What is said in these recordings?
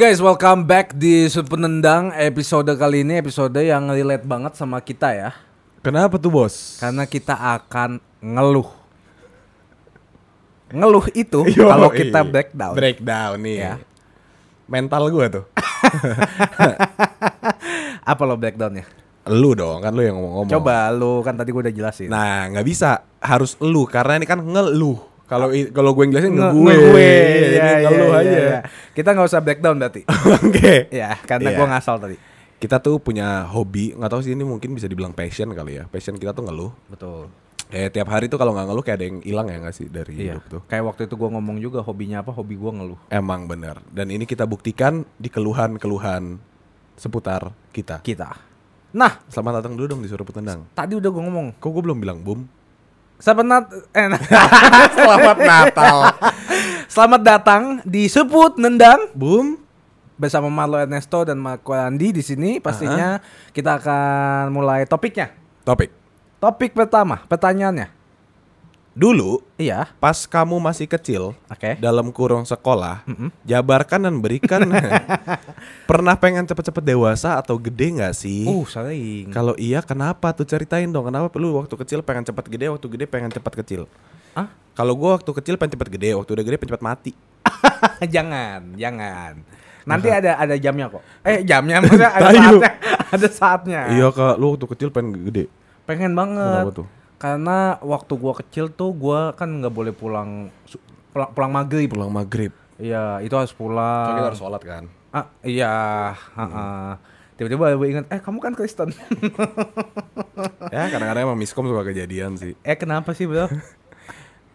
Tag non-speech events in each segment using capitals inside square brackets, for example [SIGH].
Guys, welcome back di Sud Penendang episode kali ini episode yang relate banget sama kita ya. Kenapa tuh bos? Karena kita akan ngeluh. Ngeluh itu [LAUGHS] kalau kita iya. breakdown. Breakdown nih. Ya. Mental gue tuh. [LAUGHS] Apa lo breakdownnya? lu dong, kan lu yang ngomong-ngomong. Coba lu kan tadi gue udah jelasin. Nah, nggak bisa. Harus lu karena ini kan ngeluh. Kalau kalau gue jelasin Nge- nge gue. nge-gue. Jadi Iya, iya, ngeluh iya, aja. iya. Kita nggak usah breakdown berarti. [LAUGHS] Oke. ya, karena Iya. gue ngasal tadi. Kita tuh punya hobi, nggak tahu sih ini mungkin bisa dibilang passion kali ya. Passion kita tuh ngeluh. Betul. Kayak tiap hari tuh kalau nggak ngeluh kayak ada yang hilang ya nggak sih dari Iya. hidup tuh. Kayak waktu itu gue ngomong juga hobinya apa? Hobi gue ngeluh. Emang bener. Dan ini kita buktikan di keluhan-keluhan seputar kita. Kita. Nah, Selamat datang dulu dong di Suruh Petendang. tadi udah gue ngomong. Kok gue belum bilang boom? Selamat nat eh, [LAUGHS] Selamat Natal. Selamat datang di Seput Nendang Boom. bersama Marlo Ernesto dan Marco Andi di sini. Pastinya kita akan mulai topiknya. Topik. Topik pertama, pertanyaannya. Dulu Iya, pas kamu masih kecil oke. dalam kurung sekolah, jabarkan dan berikan. [LAUGHS] pernah pengen cepet-cepet dewasa atau gede nggak sih? Uh, sering. Kalau iya kenapa tuh ceritain dong kenapa lu waktu kecil pengen cepet gede, waktu gede pengen cepet kecil. Ah? Kalau gua waktu kecil pengen cepet gede, waktu udah gede pengen cepet mati. [LAUGHS] jangan, jangan. Nanti ada ada jamnya kok. Eh, jamnya [LAUGHS] maksudnya ada saatnya. Ada saatnya. Iya kak, lu waktu kecil pengen gede. Pengen banget. Kenapa tuh? Karena waktu gua kecil tuh gua kan nggak boleh pulang pulang, pulang maghrib. Pulang maghrib. Iya, itu harus pulang. Soalnya kita harus sholat kan. Ah, iya, heeh. Tiba-tiba gue ingat, eh kamu kan Kristen. [LAUGHS] ya kadang-kadang emang miskom suka kejadian sih. eh kenapa sih bro? [LAUGHS]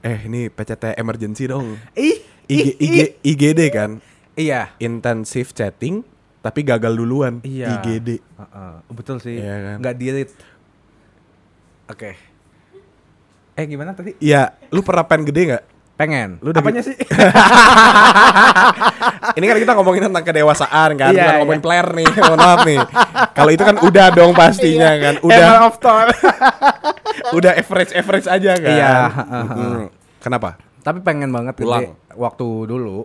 Eh ini PCT emergency dong. Ih, IG, IG. IGD kan Iya. intensive chatting tapi gagal duluan Iya. IGD Heeh, betul sih. Iya kan? Nggak dirit. Oke. Eh gimana tadi? Iya lu pernah pengen gede nggak Pengen. Lu udah Apanya sih? [LAUGHS] ini kan kita ngomongin tentang kedewasaan kan Iya, bukan ngomongin player nih [LAUGHS] mohon maaf nih kalau itu kan udah dong pastinya Iya. kan udah Emma of Thor. [LAUGHS] udah average average aja kan Iya, Mm-mm. kenapa Tapi pengen banget Pulang. gede waktu dulu.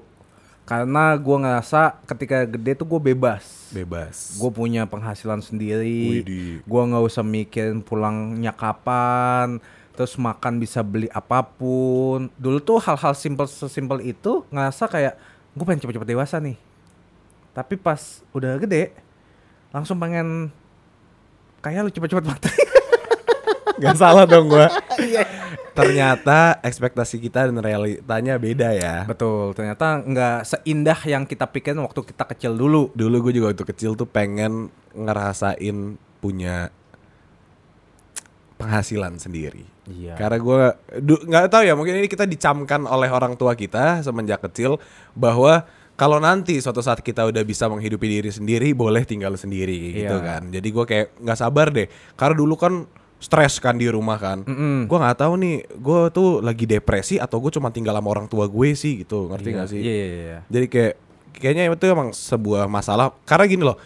Karena gua ngerasa ketika gede tuh gue bebas. bebas Gue punya penghasilan sendiri. Gua nggak usah mikirin pulangnya kapan. Terus makan bisa beli apa pun. Dulu tuh hal-hal simpel sesimpel itu ngerasa kayak gue pengen cepet-cepet dewasa nih. Tapi pas udah gede, langsung pengen kayak lu cepet-cepet mati. [LAUGHS] Gak salah dong gua ternyata ekspektasi kita dan realitanya beda ya Betul, ternyata nggak seindah yang kita pikirin waktu kita kecil dulu. dulu gue juga waktu kecil tuh pengen ngerasain punya penghasilan sendiri. Iya. Karena gue nggak tahu ya mungkin ini kita dicamkan oleh orang tua kita semenjak kecil bahwa kalau nanti suatu saat kita udah bisa menghidupi diri sendiri boleh tinggal sendiri gitu Iya. kan. Jadi gue kayak nggak sabar deh. Karena dulu kan stres kan di rumah kan. Mm-mm. Gue nggak tahu nih gue tuh lagi depresi atau gue cuma tinggal sama orang tua gue sih gitu. Ngerti Iya, nggak sih? Iya, iya, iya. Jadi kayak kayaknya itu emang sebuah masalah karena gini loh.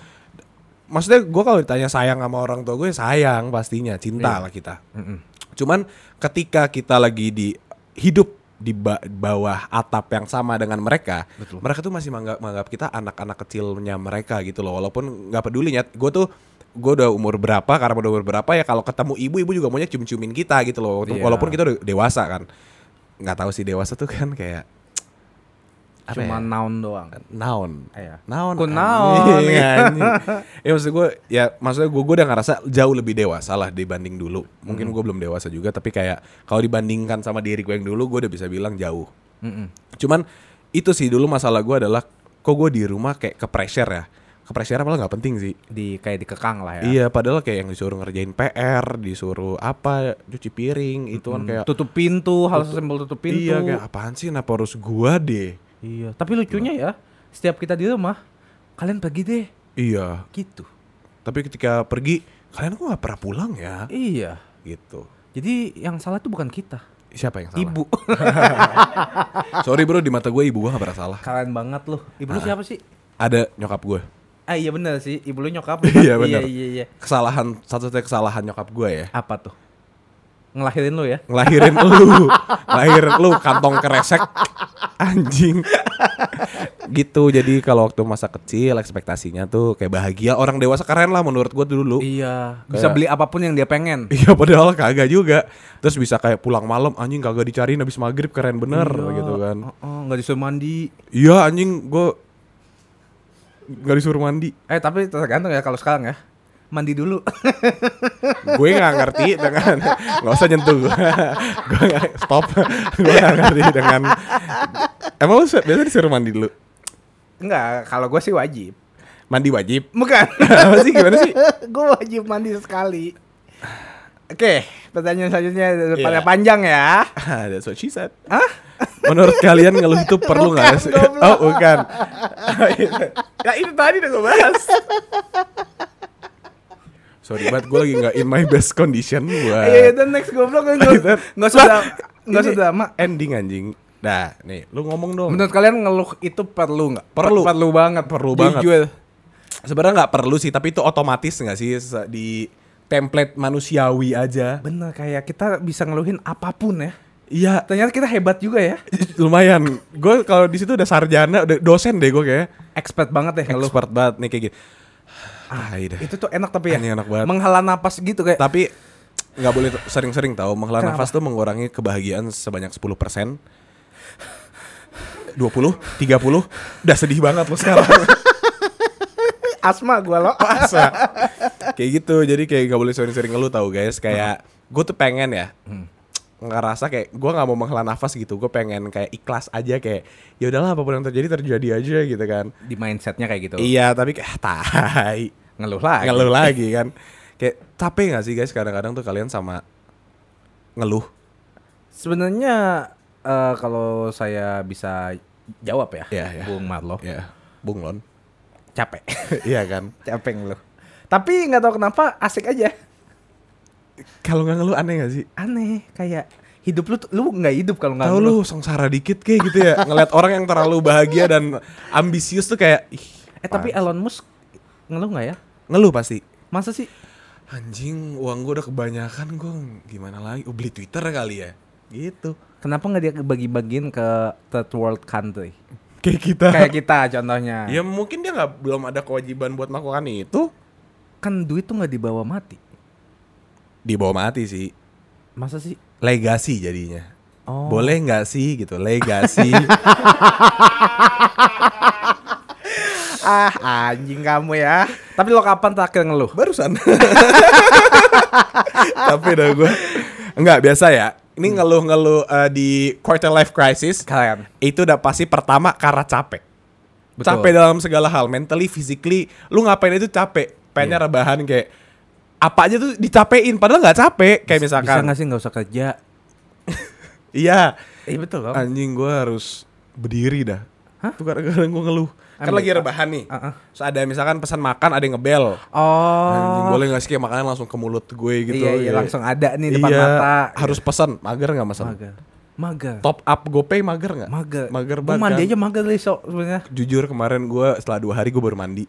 Maksudnya gue kalau ditanya sayang sama orang tua gue sayang pastinya cinta Iya. lah kita. Mm-mm. Cuman ketika kita lagi di hidup di ba- bawah atap yang sama dengan mereka, Betul. mereka tuh masih menganggap, menganggap kita anak-anak kecilnya mereka gitu loh. Walaupun nggak peduli nyet, gue tuh gue udah umur berapa karena udah umur berapa ya kalau ketemu ibu ibu juga maunya cium-ciumin kita gitu loh. Iya. Walaupun kita udah dewasa kan, nggak tahu sih dewasa tuh kan kayak apa Cuma ya? noun doang. Naon. Iya. Naon. Ku anjing, naon, [LAUGHS] iya. anjing. ya maksud gue ya maksudnya gue gue udah ngerasa jauh lebih dewasa lah dibanding dulu. Mungkin gue belum dewasa juga tapi kayak kalau dibandingkan sama diri gue yang dulu gue udah bisa bilang jauh. Mm-mm. Cuman itu sih dulu masalah gue adalah kok gue di rumah kayak ke pressure ya. Ke pressure malah nggak penting sih. Di kayak dikekang lah ya. Iya, padahal kayak yang disuruh ngerjain PR, disuruh apa, cuci piring, itu kan kayak Tutup pintu, hal sesimpel tutup pintu. Iya, kayak apaan sih kenapa harus gua deh? Iya. Tapi lucunya ya, setiap kita di rumah, kalian pergi deh. Iya, Gitu. tapi ketika pergi kalian kok nggak pernah pulang ya? Iya. Gitu. Jadi yang salah itu bukan kita, Siapa yang salah? ibu. [LAUGHS] Sorry bro, di mata gue ibu gue gak pernah salah. Kalian banget loh. Ibu lu siapa sih? Ada nyokap gue. Ah iya bener sih, ibu lu nyokap. [LAUGHS] Iya, bener. Iya iya iya. Kesalahan satu-satunya kesalahan nyokap gue ya. Apa tuh? Ngelahirin lu ya? Ngelahirin lu, [LAUGHS] ngelahirin lu kantong kresek anjing gitu jadi kalau waktu masa kecil ekspektasinya tuh kayak bahagia orang dewasa keren lah menurut gue dulu Iya, bisa beli apa pun yang dia pengen. [LAUGHS] Iya padahal kagak juga Terus bisa kayak pulang malam anjing kagak dicariin habis maghrib keren bener Iya. gitu kan nggak disuruh mandi. Iya anjing gue Gak disuruh mandi Eh tapi tergantung ya kalau sekarang ya. Mandi dulu. [LAUGHS] Gue gak ngerti dengan Gak usah nyentuh gue [LAUGHS] Gue gak stop [LAUGHS] Gue gak ngerti dengan Emang lu biasa disuruh mandi dulu? Enggak, kalau gue sih wajib. Mandi wajib? Bukan. Apa sih gimana sih? gue wajib mandi sekali. Oke, pertanyaan selanjutnya pada Iya. panjang ya. That's what she said Menurut kalian ngeluh itu perlu Bukan, gak sih? Oh bukan Ya itu tadi udah gue bahas Sorry banget gue lagi gak in my best condition buat Iya, itu next goblok kan nggak sudah nggak sudah mak. Ending anjing Nah nih lu ngomong dong Menurut kalian ngeluh itu perlu nggak? Perlu. Per- perlu banget, Perlu banget. Sebenarnya nggak perlu sih tapi itu otomatis gak sih Di template manusiawi aja Bener kayak kita bisa ngeluhin apa pun ya. Iya Ternyata kita hebat juga ya. [LAUGHS] lumayan Gue kalau di situ udah sarjana udah dosen deh gue kayak Expert banget ya ngeluh. Expert banget nih kayak gitu Ah, iya. Itu tuh enak tapi ya. Ini enak banget. Menghela napas gitu kayak. Tapi nggak boleh sering-sering tahu menghela nafas tuh mengurangi kebahagiaan sebanyak 10% 20, 30, udah sedih banget lo sekarang. [LAUGHS] Asma gua lo. Masa? kayak gitu. Jadi kayak gak boleh sering-sering ngeluh tahu guys. Kayak gue tuh pengen ya. ngerasa kayak gue nggak mau menghela nafas gitu gue pengen kayak ikhlas aja kayak ya udahlah apa pun yang terjadi terjadi aja gitu kan Di mindsetnya kayak gitu. iya tapi kayak tai Ngeluh lagi. ngeluh lagi kan. Kayak capek gak sih guys? Kadang-kadang tuh kalian sama ngeluh. Sebenarnya eh, kalau saya bisa jawab ya, Iya, iya. Bung Marlo, ya bunglon capek, [LAUGHS] iya kan? Capek ngeluh. Tapi nggak tahu kenapa asik aja, kalau nggak ngeluh aneh gak sih? Aneh kayak hidup lu lu nggak hidup kalau nggak tahu ngeluh. lu sengsara dikit kayak gitu ya. Ngeliat orang yang terlalu bahagia dan ambisius tuh kayak ih Eh tapi Elon Musk ngeluh nggak ya? ngeluh pasti Masa sih? anjing uang gue udah kebanyakan gue gimana lagi oh, beli twitter kali ya gitu Kenapa nggak dia bagi-bagiin ke third world country? kayak kita Kayak kita contohnya. ya mungkin dia nggak belum ada kewajiban buat melakukan itu Kan duit tuh nggak dibawa mati. dibawa mati sih Masa sih? legasi jadinya Oh. boleh nggak sih gitu legasi [LAUGHS] Ah anjing kamu ya. Tapi lo kapan terakhir ngeluh? barusan [LAUGHS] tapi dah gue nggak biasa ya ini ngeluh-ngeluh eh, di quarter life crisis Kalian. itu udah pasti pertama karena capek Betul. capek dalam segala hal mentally physically lu ngapain itu capek pengennya Iya. rebahan kayak apa aja tuh dicapein padahal nggak capek kayak Bisa misalkan nggak sih nggak usah kerja? [LAUGHS] iya Iya betul loh. anjing gue harus berdiri dah Hah? tuh kadang-kadang gue ngeluh kan Ambil- lagi rebahan nih Ah, ah. Terus ada misalkan pesan makan ada yang ngebel Oh. boleh gak sih kayak makanan langsung ke mulut gue gitu Iya, iya langsung ada nih depan Iya, mata. harus pesan mager nggak pesan mager. Mager. top up GoPay mager nggak Mager. mager banget mandi kan? aja mager sok sebenarnya. jujur kemarin gue setelah dua hari gue baru mandi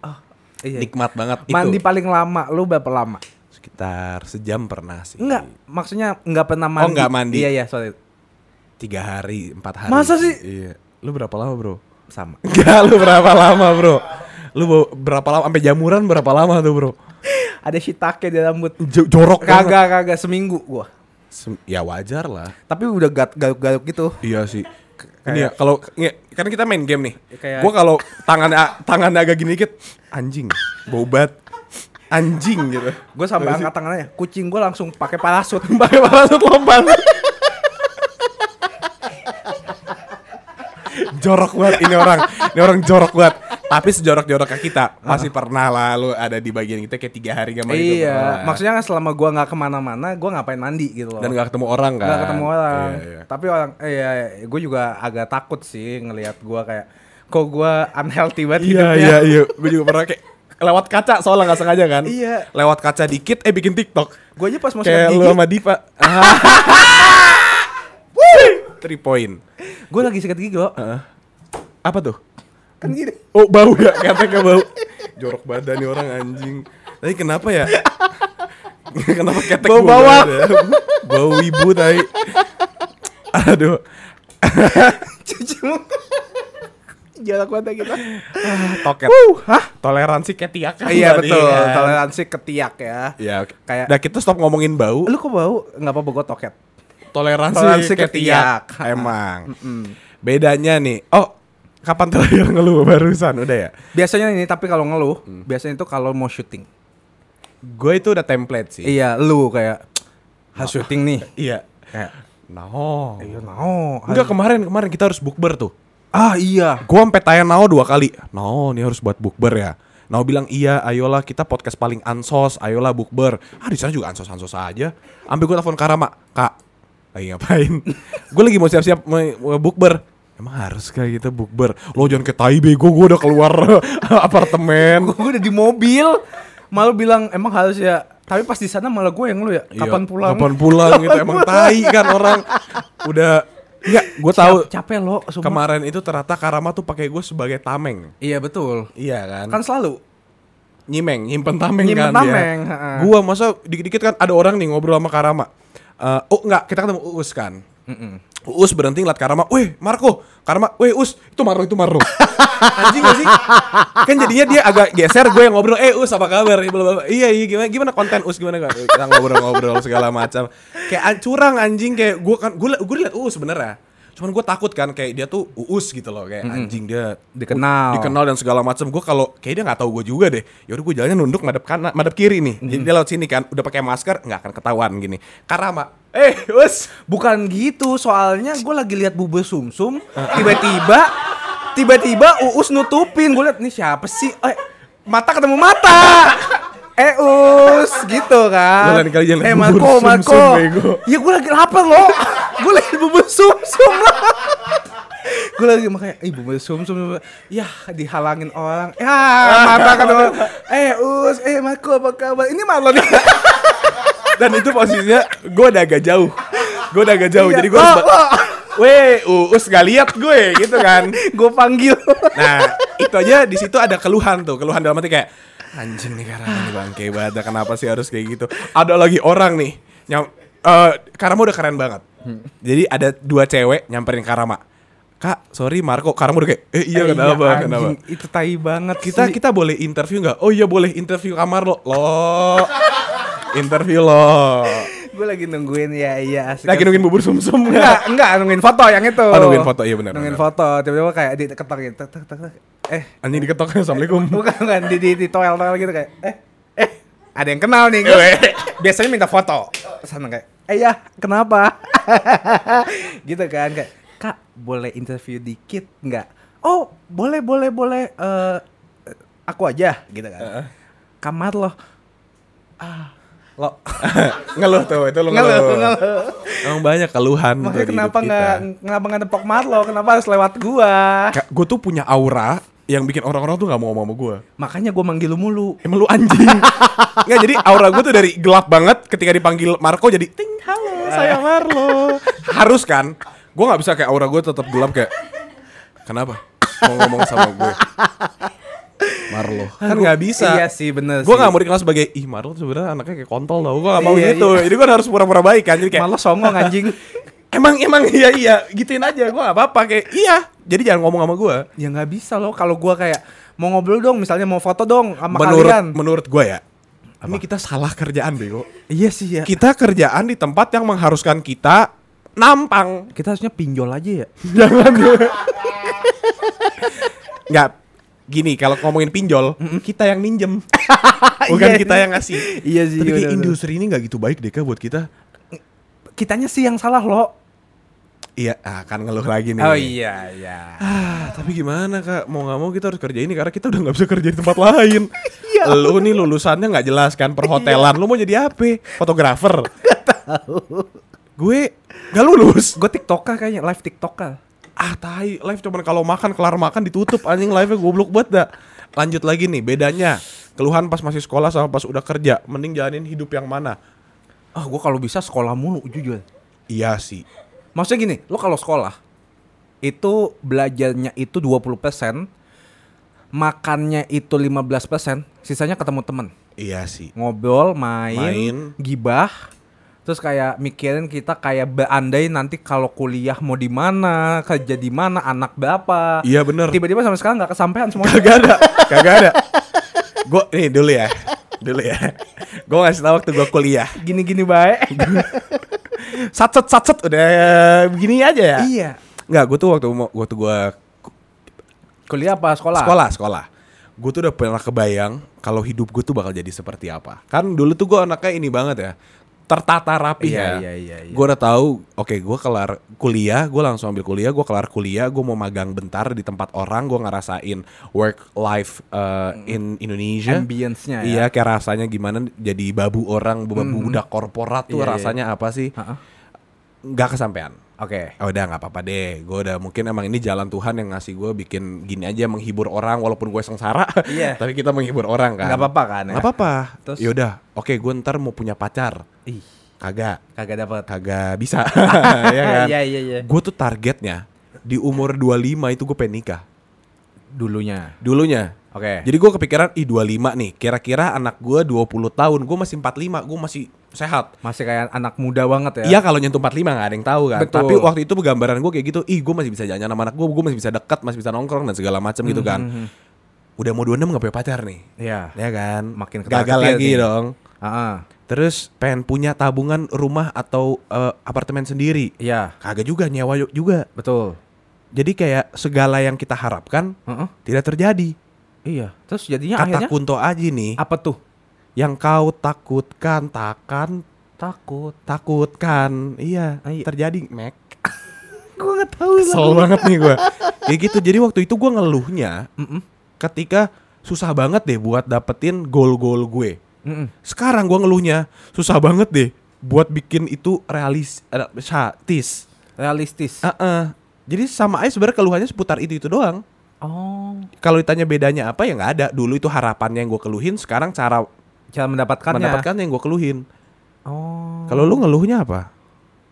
Oh, iya. nikmat banget Mandi itu paling lama lu berapa lama? sekitar sejam pernah sih Enggak, maksudnya enggak pernah mandi. Oh, nggak mandi. Iya, iya, sorry. tiga hari empat hari Masa sih? iya lu berapa lama bro Sama. [LAUGHS] Enggak lu berapa lama bro lu berapa lama sampai jamuran berapa lama tuh bro Ada shiitake di rambut. Jo- jorok banget. Kagak, kagak seminggu gua. Sem- ya wajar lah Tapi udah garuk-garuk gitu. Iya sih. Ini ya kalau nge- kan kita main game nih. Kayak- Gua kalau tangannya tangannya agak gini dikit anjing, bobat. Anjing gitu. Gue sampai angkat tangannya, kucing gue langsung pakai parasut. [LAUGHS] Pakai parasut lompat. [LAUGHS] jorok banget ini orang. Ini orang jorok banget. Tapi sejorok-joroknya kita masih pernah lah lu ada di bagian kita kayak tiga hari main itu iya, maksudnya kan selama gue nggak ke mana-mana, gue ngapain mandi gitu loh. dan gak ketemu orang kan. Nggak ketemu orang. Iya, iya. Tapi orang, eh, iya, gue juga agak takut sih ngelihat gue kayak, kok gue unhealthy banget Iya hidupnya. iya iya. Gue juga pernah kayak lewat kaca soalnya nggak sengaja kan. Iya. Lewat kaca dikit eh bikin TikTok. Gue aja pas mau Kayak lu sama Diva. [LAUGHS] [LAUGHS] Three point. gue lagi sikat gigi loh. Heeh. Apa tuh? Kan gini. Oh bau ya, katanya bau. Jorok badan nih orang anjing. Tapi kenapa ya? [LAUGHS] kenapa ketek Bau gua bawang. banget ya? Bau wibu tai. Aduh. [LAUGHS] cuci muka. Jangan kuat kita. Toket. hah? Toleransi ketiak kan Iya betul, kan? toleransi ketiak ya. Iya. Kayak- Nah, kita stop ngomongin bau. Lu kok bau? Enggak apa-apa gue toket. Toleransi, Toleransi ketiak. ketiak. Emang. Bedanya nih. Oh, kapan terakhir ngeluh barusan? Udah ya? Biasanya ini tapi kalau ngeluh, biasanya itu kalau mau syuting. Gue itu udah template sih. Iya, lu kayak harus syuting nih. [LAUGHS] Iya. Kayak Nah. iya no. Enggak kemarin kemarin kita harus bukber tuh. Ah iya. Gua sampai tanya Nao dua kali. Nao, ini harus buat bukber ya. Nao bilang iya, ayolah kita podcast paling ansos, ayolah bukber. Ah di sana juga ansos ansos aja. Ambil gua telepon Karama, kak, lagi ngapain? [LAUGHS] gue lagi mau siap-siap bukber. Emang harus kayak gitu bukber. Lo jangan ke tai bego, gue udah keluar [LAUGHS] apartemen. Gue udah di mobil, malu bilang emang harus ya. Tapi pas di sana malah gue yang lu ya. Kapan Iya, pulang? Kapan pulang gitu. Emang [LAUGHS] tai kan orang udah Enggak, gue tahu Cap- capek lo. sumpah. kemarin itu ternyata Karama tuh pakai gue sebagai tameng. Iya betul. Iya kan? Kan selalu. nyimeng, nyimpen tameng Nyimpen kan tameng, dia. ha-ha. Gua masa dikit-dikit kan ada orang nih ngobrol sama Karama. Eh, oh enggak, kita ketemu Uus kan. Uus berhenti ngeliat Karama, "Weh, Marco." Karama, "Weh, Us, itu Marlo, itu Marlo." Anjing gak sih? Kan jadinya dia agak geser, gue yang ngobrol, "Eh, Us, apa kabar?" Bla. Iya, iya, gimana gimana konten Us gimana gak? Kita ngobrol-ngobrol segala macam. Kayak an- curang anjing kayak gue kan gue gue liat Uus sebenarnya. Cuman gue takut kan kayak dia tuh Uus gitu loh kayak anjing dia Dikenal. dikenal dan segala macam. Gue kalau kayak dia nggak tahu gue juga deh. Yaudah gue jalannya nunduk madep kanan, madep kiri nih. Jadi dia lewat sini kan, udah pakai masker nggak akan ketahuan gini. Karama, eh us, Bukan gitu, soalnya gue lagi lihat bubur sumsum, tiba-tiba, tiba-tiba Uus nutupin. Gue liat nih siapa sih? Eh, mata ketemu mata. Eh Us, gitu kan. Lain kali jangan eh Marco, Marco. bego. Ya gue lagi lapar loh. gue lagi bubur sumsum lah. gue lagi makanya, eh bubur sumsum, ya dihalangin orang, ya mata ketemu, eh Us, eh Marco apa kabar? Ini malah [LAUGHS] nih. dan itu posisinya gue udah agak jauh. Gue udah agak jauh, Iya. jadi gue. Weh, Uus gak lihat gue gitu kan. gue panggil. Nah, itu aja di situ ada keluhan tuh, keluhan dalam arti kayak anjing nih Karama nih bangke banget, kenapa sih harus kayak gitu? Ada lagi orang nih, yang eh Karama udah keren banget. Jadi ada dua cewek nyamperin Karama. Kak, sorry Marco, Karama udah kayak, eh iya Eh, kenapa, anjing, kenapa? Itu tai banget Kita sih. kita boleh interview nggak? Oh iya boleh interview kamar lo, lo interview lo. Gue lagi nungguin ya iya asik. Lagi nungguin bubur sumsum enggak, enggak nungguin foto yang itu. Oh, nungguin foto, iya benar, Nungguin foto, tiba-tiba kayak diketok gitu. tek, tek, tek, tek. Eh, Anjing diketok [LAUGHS] assalamualaikum. bukan bukan di di, di toel toel gitu kayak eh eh ada yang kenal nih. Gua, biasanya minta foto. Sana kayak, "Eh ya, kenapa?" [LAUGHS] gitu kan kayak, "Kak, boleh interview dikit nggak?" "Oh, boleh, boleh, boleh. Eh aku aja." gitu kan. Kamar lo. Ah, lo. [LAUGHS] ngeluh tuh, itu lo Ngeluh, ngeluh. ngeluh. Emang banyak keluhan Makanya kenapa nggak kenapa nggak nepok Marlo? Kenapa harus lewat gua? gue tuh punya aura yang bikin orang-orang tuh nggak mau ngomong sama gue. Makanya gua manggil lu mulu. Emang lu anjing. [LAUGHS] Nggak jadi aura gue tuh dari gelap banget ketika dipanggil Marco jadi ting halo saya Marlo. Harus kan? Gue nggak bisa kayak aura gue tetap gelap kayak kenapa? Mau ngomong sama gue. [LAUGHS] Marlo kan nggak bisa. Iya sih bener Gue nggak mau dikenal sebagai ih Marlo sebenarnya anaknya kayak kontol tau. Gue nggak mau Iya, gitu. Jadi gue harus pura-pura baik kan. Jadi kayak Marlo songong anjing. [LAUGHS] emang emang iya iya gituin aja. Gue nggak apa-apa kayak iya. Jadi jangan ngomong sama gue. ya nggak bisa loh kalau gua kayak mau ngobrol dong, misalnya mau foto dong sama menurut kalian. menurut gue ya ini kita salah kerjaan bego iya sih ya. kita kerjaan di tempat yang mengharuskan kita nampang Kita harusnya pinjol aja ya. [LAUGHS] jangan nggak gini kalau ngomongin pinjol kita yang minjem [LAUGHS] bukan Iya. kita yang ngasih Iya sih, tapi industri ini nggak gitu baik deh Kak, buat kita Kitanya sih yang salah loh. iya akan ngeluh lagi nih Oh iya iya. Ah, tapi gimana kak? Mau nggak mau kita harus kerja ini karena kita udah nggak bisa kerja di tempat lain. [LAUGHS] Iya. Lu nih lulusannya nggak jelas kan perhotelan. Lu mau jadi apa? Fotografer? [LAUGHS] Gue nggak lulus. Gue tiktoker kayaknya live tiktoker. Ah, tai. Live cuman kalau makan kelar makan ditutup anjing live-nya goblok banget dah. Lanjut lagi nih bedanya. Keluhan pas masih sekolah sama pas udah kerja. Mending jalanin hidup yang mana? Ah, gue kalau bisa sekolah mulu jujur. Iya sih. Maksudnya gini, lo kalau sekolah itu belajarnya itu 20%, makannya itu 15%, sisanya ketemu temen. Iya sih. Ngobrol, main, Main. gibah, Terus kayak mikirin kita kayak beandai nanti kalau kuliah mau di mana, kerja di mana, anak berapa. Iya bener. Tiba-tiba sampai sekarang nggak kesampaian semua. Kagak ada, kagak ada. Gue nih dulu ya, dulu ya. Gue ngasih tau waktu gue kuliah. Gini-gini baik. [LAUGHS] Satset satset udah begini aja ya. iya. Nggak, gue tuh waktu waktu gue Kuliah apa sekolah? sekolah sekolah. Gue tuh udah pernah kebayang kalau hidup gue tuh bakal jadi seperti apa. Kan dulu tuh gue anaknya ini banget ya, tertata rapi Iya, ya. iya, iya, iya. Gue udah tahu, oke gue kelar kuliah, gue langsung ambil kuliah, gue kelar kuliah, gue mau magang bentar di tempat orang, gue ngerasain work life uh, in Indonesia. Ambience-nya ya. Iya, kayak rasanya gimana jadi babu orang, babu budak korporat tuh Iya, iya. rasanya apa sih? Nggak kesampaian. Oke. Oh, udah nggak apa-apa deh. Gue udah mungkin emang ini jalan Tuhan yang ngasih gue bikin gini aja menghibur orang walaupun gue sengsara. Iya. [LAUGHS] tapi kita menghibur orang kan. Nggak apa-apa kan ya? Nggak apa-apa. Terus? Yaudah, oke gue ntar mau punya pacar. Ih, Kagak, kagak dapat. kagak bisa. [LAUGHS] ya kan? Iya, iya, iya. Gue tuh targetnya di umur 25 itu gue pengen nikah. Dulunya. Dulunya. Oke. Jadi gue kepikiran, ih 25 nih. Kira-kira anak gue 20 tahun. Gue masih 45, gue masih sehat. Masih kayak anak muda banget ya. Iya kalau nyentuh 45 gak ada yang tahu kan. Betul. Tapi waktu itu gambaran gue kayak gitu, ih gue masih bisa jalan sama anak gue, gue masih bisa dekat, masih bisa nongkrong dan segala macam gitu kan. Udah mau 26 gak punya pacar nih. Iya. Ya kan? Makin gagal lagi nih. dong. Heeh. Terus pengen punya tabungan rumah atau eh, apartemen sendiri. Iya, Kagak juga nyewa yuk juga. betul. Jadi kayak segala yang kita harapkan Heeh. tidak terjadi. Iya. Terus jadinya Kata akhirnya Kunto Aji nih, apa tuh? Yang kau takutkan takkan Takut. takutkan. Iya, iya. terjadi, Mac. [LAUGHS] Gue nggak tahu. Kesel banget nih gue Kayak gitu Jadi waktu itu gue ngeluhnya Mm-mm. Ketika susah banget deh buat dapetin goal-goal gue Mm-mm. Sekarang gue ngeluhnya Susah banget deh Buat bikin itu realis eh, realistis Realistis. Heeh. Jadi sama aja sebenarnya keluhannya seputar itu-itu doang Oh. Kalau ditanya bedanya apa ya nggak ada Dulu itu harapannya yang gue keluhin Sekarang cara Cara mendapatkannya. mendapatkannya yang gue keluhin Oh. Kalau lu ngeluhnya apa?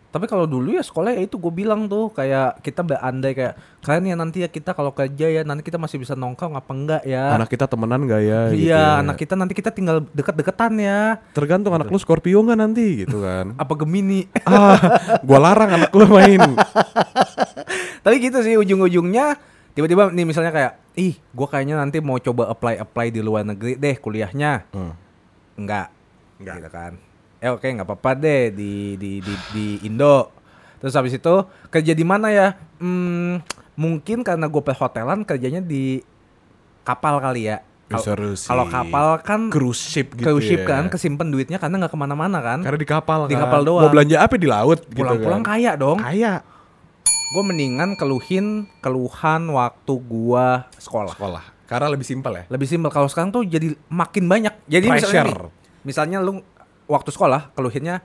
Tapi kalau dulu ya sekolah ya itu gue bilang tuh kayak kita berandai kayak kalian ya nanti ya kita kalau kerja ya nanti kita masih bisa nongkrong apa enggak ya. Anak kita temenan gak ya? iya, gitu ya. anak kita nanti kita tinggal deket-deketan ya. Tergantung anak lu Scorpio nggak nanti gitu kan [LAUGHS] Apa Gemini? ah, gua larang anak lu main. [LAUGHS] Tapi gitu sih ujung-ujungnya tiba-tiba nih misalnya kayak ih gue kayaknya nanti mau coba apply apply di luar negeri deh kuliahnya Hmm. Enggak Enggak. gitu kan eh oke nggak apa-apa deh di di di di Indo terus habis itu kerja di mana ya hmm, mungkin karena gue perhotelan kerjanya di kapal kali ya sih. kalau kapal kan cruise ship gitu cruise ship ya. kan kesimpan duitnya karena nggak ke mana-mana kan Karena di kapal Di kan. kapal doang. Mau belanja apa di laut gitu pulang-pulang kan. kaya dong Kaya. gue mendingan keluhin keluhan waktu gua sekolah Sekolah. Karena lebih simpel ya. lebih simpel. Kalau sekarang tuh jadi makin banyak jadi misalnya Pressure. nih, misalnya lu waktu sekolah keluhinnya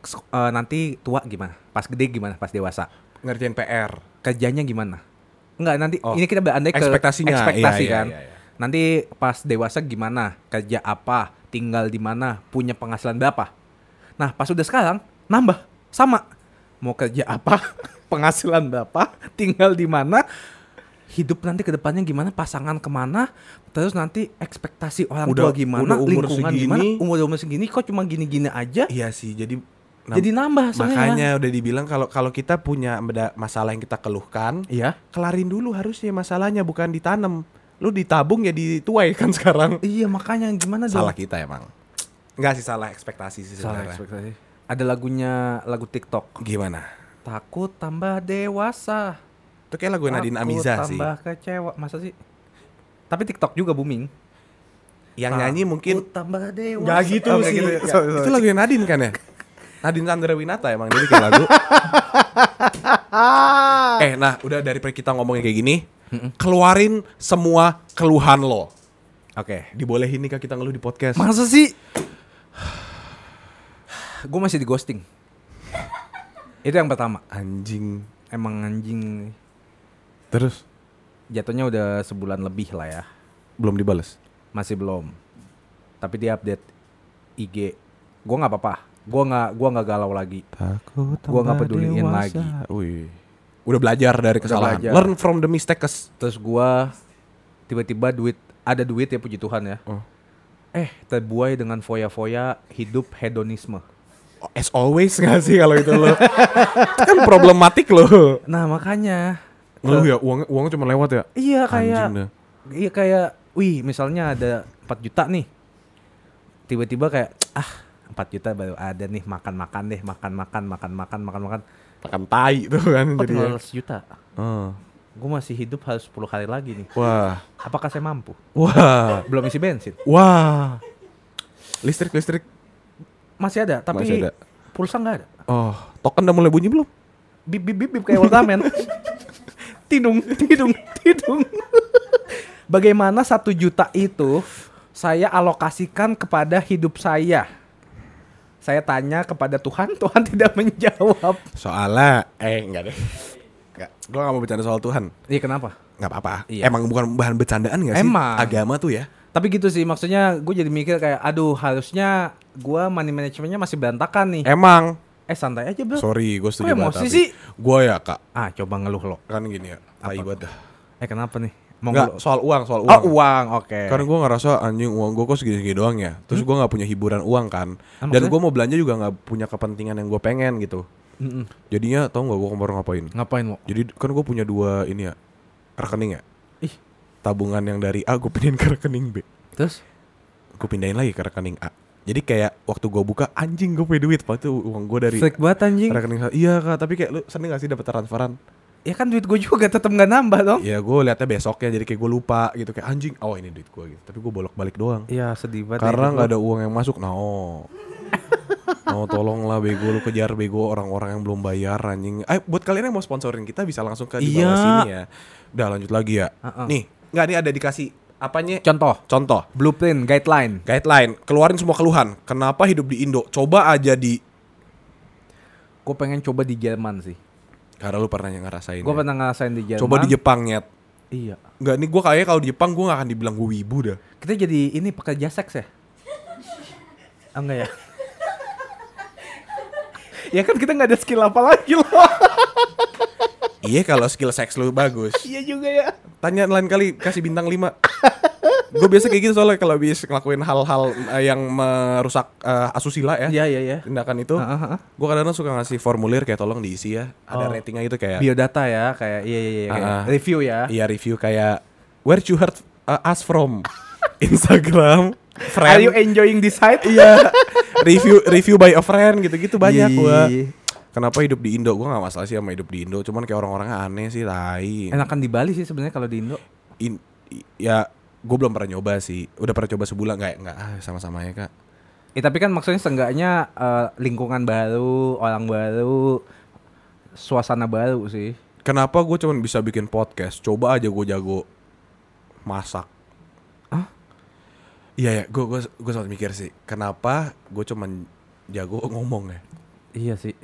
"Sek- eh, nanti tua gimana? Pas gede gimana? Pas dewasa? Ngerjain PR. kerjanya gimana? Enggak nanti Oh, ini kita berandai ke ekspektasinya. ekspektasi Iya, iya, kan iya, iya. nanti pas dewasa gimana? Kerja apa? Tinggal di mana? Punya penghasilan berapa? Nah pas udah sekarang nambah. Sama. Mau kerja apa? [LAUGHS] Penghasilan berapa? Tinggal di mana hidup nanti ke depannya gimana pasangan ke mana terus nanti ekspektasi orang Udah- tua gimana udah umur lingkungan segini. gimana umur umur segini kok cuma gini-gini aja Iya sih. Jadi nam- jadi nambah soalnya makanya udah dibilang kalau kalau kita punya masalah yang kita keluhkan, iya kelarin dulu harusnya masalahnya bukan ditanam. Lu ditabung ya dituai kan [LAUGHS] sekarang. iya makanya gimana dong Salah kita emang. Enggak sih salah ekspektasi sih salah sebenarnya. ekspektasi ada lagunya lagu TikTok Gimana? takut tambah dewasa Itu kayak lagu Nadine Amiza sih. tambah kecewa masa sih tapi TikTok juga booming Yang nyanyi mungkin tambah dewasa Gak gitu Oh, sih. gitu ya? Sorry, sorry. Itu lagu yang Nadine kan ya? Nadine Sandra Winata emang dia bikin lagu. [LAUGHS] eh, nah udah daripada kita ngomongin kayak gini, keluarin semua keluhan lo. oke Dibolehin nih kak kita ngeluh di podcast. masa sih gue masih di ghosting itu yang pertama Anjing. emang anjing Terus jatuhnya udah sebulan lebih lah ya belum dibales. masih belum tapi dia update IG gue nggak apa-apa gue nggak gua nggak galau lagi Takut. Gua nggak peduliin lagi. Wih. Udah belajar dari Udah kesalahan. belajar. Learn from the mistakes. terus gua tiba-tiba duit ada duit ya puji Tuhan ya Oh. eh terbuai dengan foya-foya hidup hedonisme as always gak sih kalau itu lo? [LAUGHS] Kan problematik lo. Nah makanya Ngeluh ya uang uangnya cuma lewat ya. iya kayak iya kayak wih misalnya ada 4 juta nih tiba-tiba kayak ah 4 juta baru ada nih makan-makan deh makan-makan makan-makan makan-makan Makan tai tuh kan oh tinggal sejuta Oh. gue masih hidup harus 10 hari lagi nih Wah. apakah saya mampu Wah. belum isi bensin Wah. Listrik listrik. masih ada tapi Masih ada. pulsa nggak ada Oh, token udah mulai bunyi belum? bip bip bip, bip kayak Ultraman [LAUGHS] tidung tidung tidung bagaimana satu juta itu saya alokasikan kepada hidup saya saya tanya kepada Tuhan [LAUGHS] Tuhan tidak menjawab Soalnya eh enggak deh. Enggak. Gua gak mau bercanda soal Tuhan. iya kenapa Nggak apa-apa. Iya. Emang bukan bahan bercandaan gak sih? Emang. Agama tuh ya. tapi gitu sih maksudnya gue jadi mikir kayak aduh harusnya gue money managementnya masih berantakan nih Emang. Eh santai aja bro Sorry, gue setuju banget. emosi sih? Gue ya kak. ah coba ngeluh lo Kan gini ya. Tai banget dah. eh kenapa nih mau ngeluh soal uang, soal oh uang. uang oke Karena gue ngerasa anjing uang gue kok segini-segini doang ya. Terus gue nggak punya hiburan uang kan. Ah, Dan gue mau belanja juga nggak punya kepentingan yang gue pengen gitu. Mm-mm. Jadinya tau nggak gue kemarin ngapain? ngapain lo Jadi kan gue punya dua ini ya rekening ya. ih Tabungan yang dari A gue pindahin ke rekening B. terus Gue pindahin lagi ke rekening A. Jadi kayak waktu gue buka anjing gue punya duit. Itu uang gue dari Freak banget anjing rekening. Iya kak, tapi kayak lu seneng gak sih dapat transferan? Ya kan duit gue juga tetap nggak nambah dong. Ya gue liatnya besoknya jadi kayak gue lupa gitu kayak anjing. Oh ini duit gue gitu. Tapi gue bolak balik doang. Iya sedih banget. Karena nggak ada uang yang masuk. Nah oh. Oh tolonglah bego lu kejar bego orang-orang yang belum bayar anjing. Eh buat kalian yang mau sponsorin kita bisa langsung ke di bawah Iya. sini ya. Udah lanjut lagi ya. Uh-uh. Nih, nggak nih ada dikasih apanya? Contoh, Contoh. blueprint, guideline. Guideline, keluarin semua keluhan. Kenapa hidup di Indo? Coba aja di Gue pengen coba di Jerman sih. karena lu pernah ngerasain. Gue ya. pernah ngerasain di Jerman. Coba di Jepang nyet. Iya. Enggak nih gue kayaknya kalau di Jepang gue gak akan dibilang gue wibu dah. Kita jadi ini pekerja seks ya? Ah, enggak ya? [LAUGHS] ya kan kita nggak ada skill apa lagi loh. [LAUGHS] iya kalau skill seks lu bagus. iya juga ya. Tanya lain kali kasih bintang 5 Gue biasa kayak gitu soalnya kalau habis ngelakuin hal-hal eh, yang merusak eh, asusila ya. Iya iya iya. Tindakan itu. Ah. Gue kadang-kadang suka ngasih formulir kayak tolong diisi ya. Ada Oh. ratingnya gitu kayak. Biodata ya, kayak iya iya iya. kayak. Review ya. Iya review kayak where you heard uh, us from [LAUGHS] Instagram friend Are you enjoying this site? iya review review by a friend gitu-gitu banyak gua. Kenapa hidup di Indo gua nggak masalah sih sama hidup di Indo cuman kayak orang-orangnya aneh sih tai Enakan di Bali sih sebenarnya kalau di Indo. In- ya gue belum pernah nyoba sih udah pernah coba sebulan nggak nggak ah, sama-sama ya kak Ya, tapi kan maksudnya seenggaknya eh, lingkungan baru, orang baru, suasana baru sih. kenapa gue cuman bisa bikin podcast coba aja gue jago masak Hah? Iya ya, gue gue gue sempat mikir sih, kenapa gue cuman jago [LAUGHS] ngomong ya? Iya sih.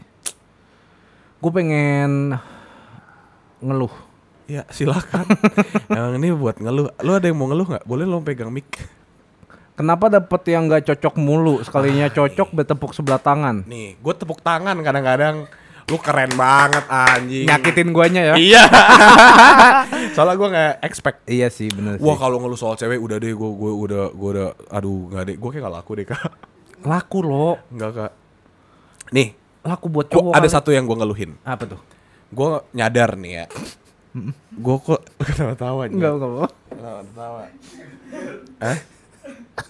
Gue pengen ngeluh. Ya silakan. [LAUGHS] Emang ini buat ngeluh. Lu ada yang mau ngeluh nggak? Boleh lo pegang mic. Kenapa dapet yang nggak cocok mulu? Sekalinya cocok bertepuk sebelah tangan. Nih, gue tepuk tangan kadang-kadang. Lu keren banget anjing. Nyakitin guanya ya? Iya. [LAUGHS] Soalnya gue nggak expect. Iya sih bener Wah kalau ngeluh soal cewek udah deh gue gue udah gue udah aduh nggak deh gue kayak gak laku deh kak Laku loh. nggak kak nih Laku buat gua, cowok. ada kali. satu yang gue ngeluhin Apa tuh? gue nyadar nih ya gue kok [LAUGHS] kenapa tawa Enggak, enggak apa. kenapa tawa eh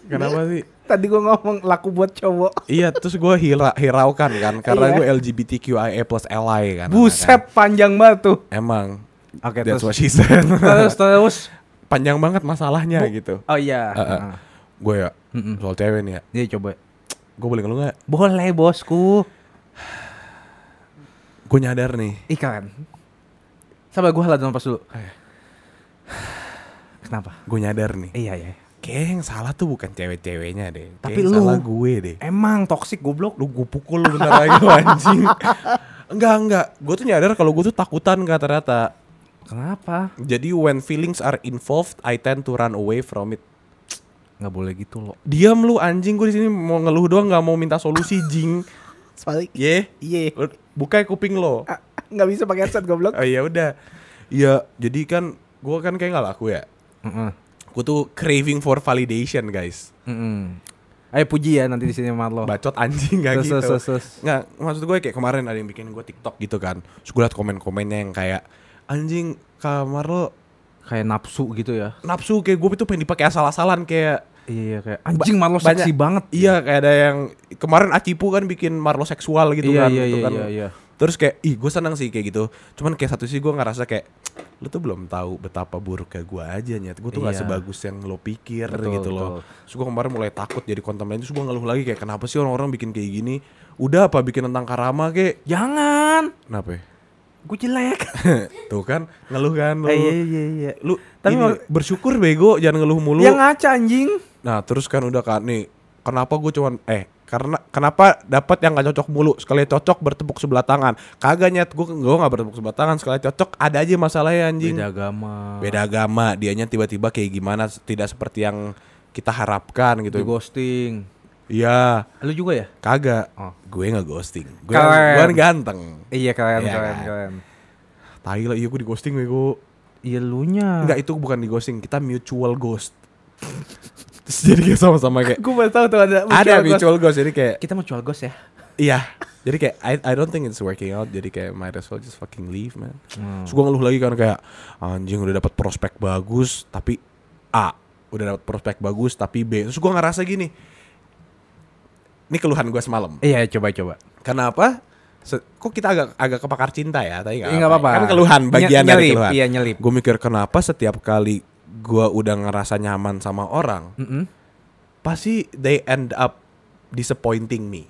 kenapa sih Tadi gue ngomong laku buat cowok. Iya, terus gue hira hiraukan kan karena Iya. gue LGBTQIA plus ally kan. Buset panjang banget tuh. Emang. Oke That's terus. what she said. terus terus. Panjang banget masalahnya gitu. Oh iya. Uh, uh. Heeh. Gue ya Mm-mm. soal cewek nih ya. Iya coba. Gue boleh ngeluh gak? Boleh bosku. Gue nyadar nih. Ikan. Sabar gue halat nafas dulu. Eh. Kenapa? Gue nyadar nih. Iya iya. Kayaknya yang salah tuh bukan cewek-ceweknya deh. Tapi lu. salah gue deh. Emang toksik goblok. Lu gue pukul lu bentar lagi anjing. [LAUGHS] Enggak, enggak. Gue tuh nyadar kalau gue tuh takutan kak ternyata. Kenapa? Jadi when feelings are involved, I tend to run away from it. Nggak boleh gitu loh. Diam lu anjing gue di sini mau ngeluh doang nggak mau minta solusi jing. Sebalik. Ye, Iya. Lu buka kuping lo. Nggak bisa pakai headset goblok. Oh iya udah. Iya, jadi kan gue kan kayak nggak laku ya. Heeh. Gue tuh craving for validation guys. Mm-mm. Ayo puji ya nanti di sini sama lo. bacot anjing gak Terus, gitu. terus, terus. Nggak, maksud gue kayak kemarin ada yang bikin gue TikTok gitu kan. Terus gue liat komen-komennya yang kayak anjing kamar lo Kayak nafsu gitu ya. nafsu kayak gue itu pengen dipakai asal-asalan kayak Iya kayak anjing Marlo banyak- seksi banget. Iya kayak ada yang kemarin Acipu kan bikin Marlo seksual gitu iya, kan. iya, itu iya, kan. iya, iya. Terus kayak ih gue senang sih kayak gitu. Cuman kayak satu sih gue ngerasa kayak lu tuh belum tahu betapa buruknya gue aja nyet. Gue tuh gak Iya. sebagus yang lo pikir Betul, gitu loh. Terus gue kemarin mulai takut jadi konten lain. Terus gue ngeluh lagi kayak kenapa sih orang-orang bikin kayak gini. Udah apa bikin tentang karama kayak. Jangan. Kenapa ya? Gue jelek. [LAUGHS] Tuh kan ngeluh kan lu. Eh, iya, iya, iya. Lu Tapi ini, bersyukur bego jangan ngeluh mulu. Yang ngaca anjing. Nah terus kan udah kan nih kenapa gue cuman eh karena kenapa dapat yang gak cocok mulu sekali cocok bertepuk sebelah tangan kagak nyet gue gue nggak bertepuk sebelah tangan sekali cocok ada aja masalahnya anjing Beda agama. beda agama dianya tiba-tiba kayak gimana tidak seperti yang kita harapkan Di gitu ghosting. iya Lu juga ya? kagak Oh. gue nggak ghosting gue gue kan ganteng Iya Iya keren, kan? keren. tai lah iya gue di ghosting gue Iya lu nya. Enggak itu bukan di ghosting kita mutual ghost Terus jadi kayak sama-sama kayak [LAUGHS] Gue baru tahu tuh ada ada ghost. mutual ghost jadi kayak Kita mau jual ghost ya? Iya. Jadi kayak I, I don't think it's working out. Jadi kayak might as well just fucking leave man. Hmm. Terus gue ngeluh lagi kan kayak anjing udah dapat prospek bagus tapi A udah dapat prospek bagus tapi B. Terus gue ngerasa gini. Ini keluhan gue semalam. Iya coba coba. Kenapa? Se- kok kita agak agak kepakar cinta ya? Tapi Iya nggak apa-apa. Kan keluhan bagian dari nyelip, keluhan. Iya nyelip. Gue mikir kenapa setiap kali gue udah ngerasa nyaman sama orang, Mm-mm. pasti they end up disappointing me.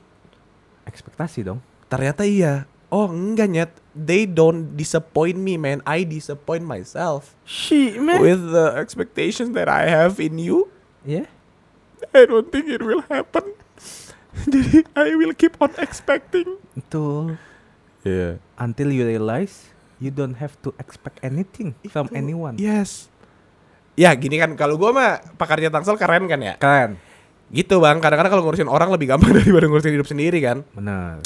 Ekspektasi dong. Ternyata iya. Oh enggak nyet. They don't disappoint me man. I disappoint myself. Shit man. With the expectations that I have in you. Iya. I don't think it will happen. [LAUGHS] Jadi I will keep on expecting. Betul. Iya. Until you realize you don't have to expect anything from anyone. Yes. Ya gini kan kalau gua mah pakarnya Tangsel keren kan ya. Keren. Gitu bang. Kadang-kadang kalau ngurusin orang lebih gampang [LAUGHS] daripada ngurusin hidup sendiri kan. Benar.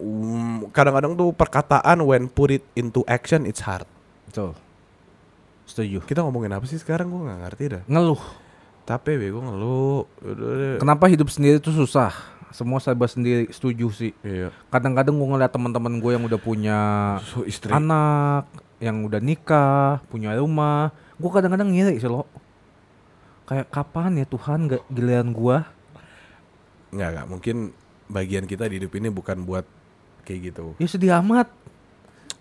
Um, kadang-kadang tuh perkataan when put it into action it's hard. Betul. Setuju. Kita ngomongin apa sih sekarang gua nggak ngerti dah. Ngeluh. Capek bego ngeluh. Kenapa hidup sendiri itu susah? Semua serba sendiri. Setuju sih. Iya. Kadang-kadang gue ngeliat teman-teman gue yang udah punya So, istri. anak, yang udah nikah, punya rumah, gue kadang-kadang ngiri sih lo. Kayak kapan ya Tuhan gak giliran gue? Nggak, nggak. Mungkin bagian kita di hidup ini bukan buat kayak gitu. Ya sedih amat.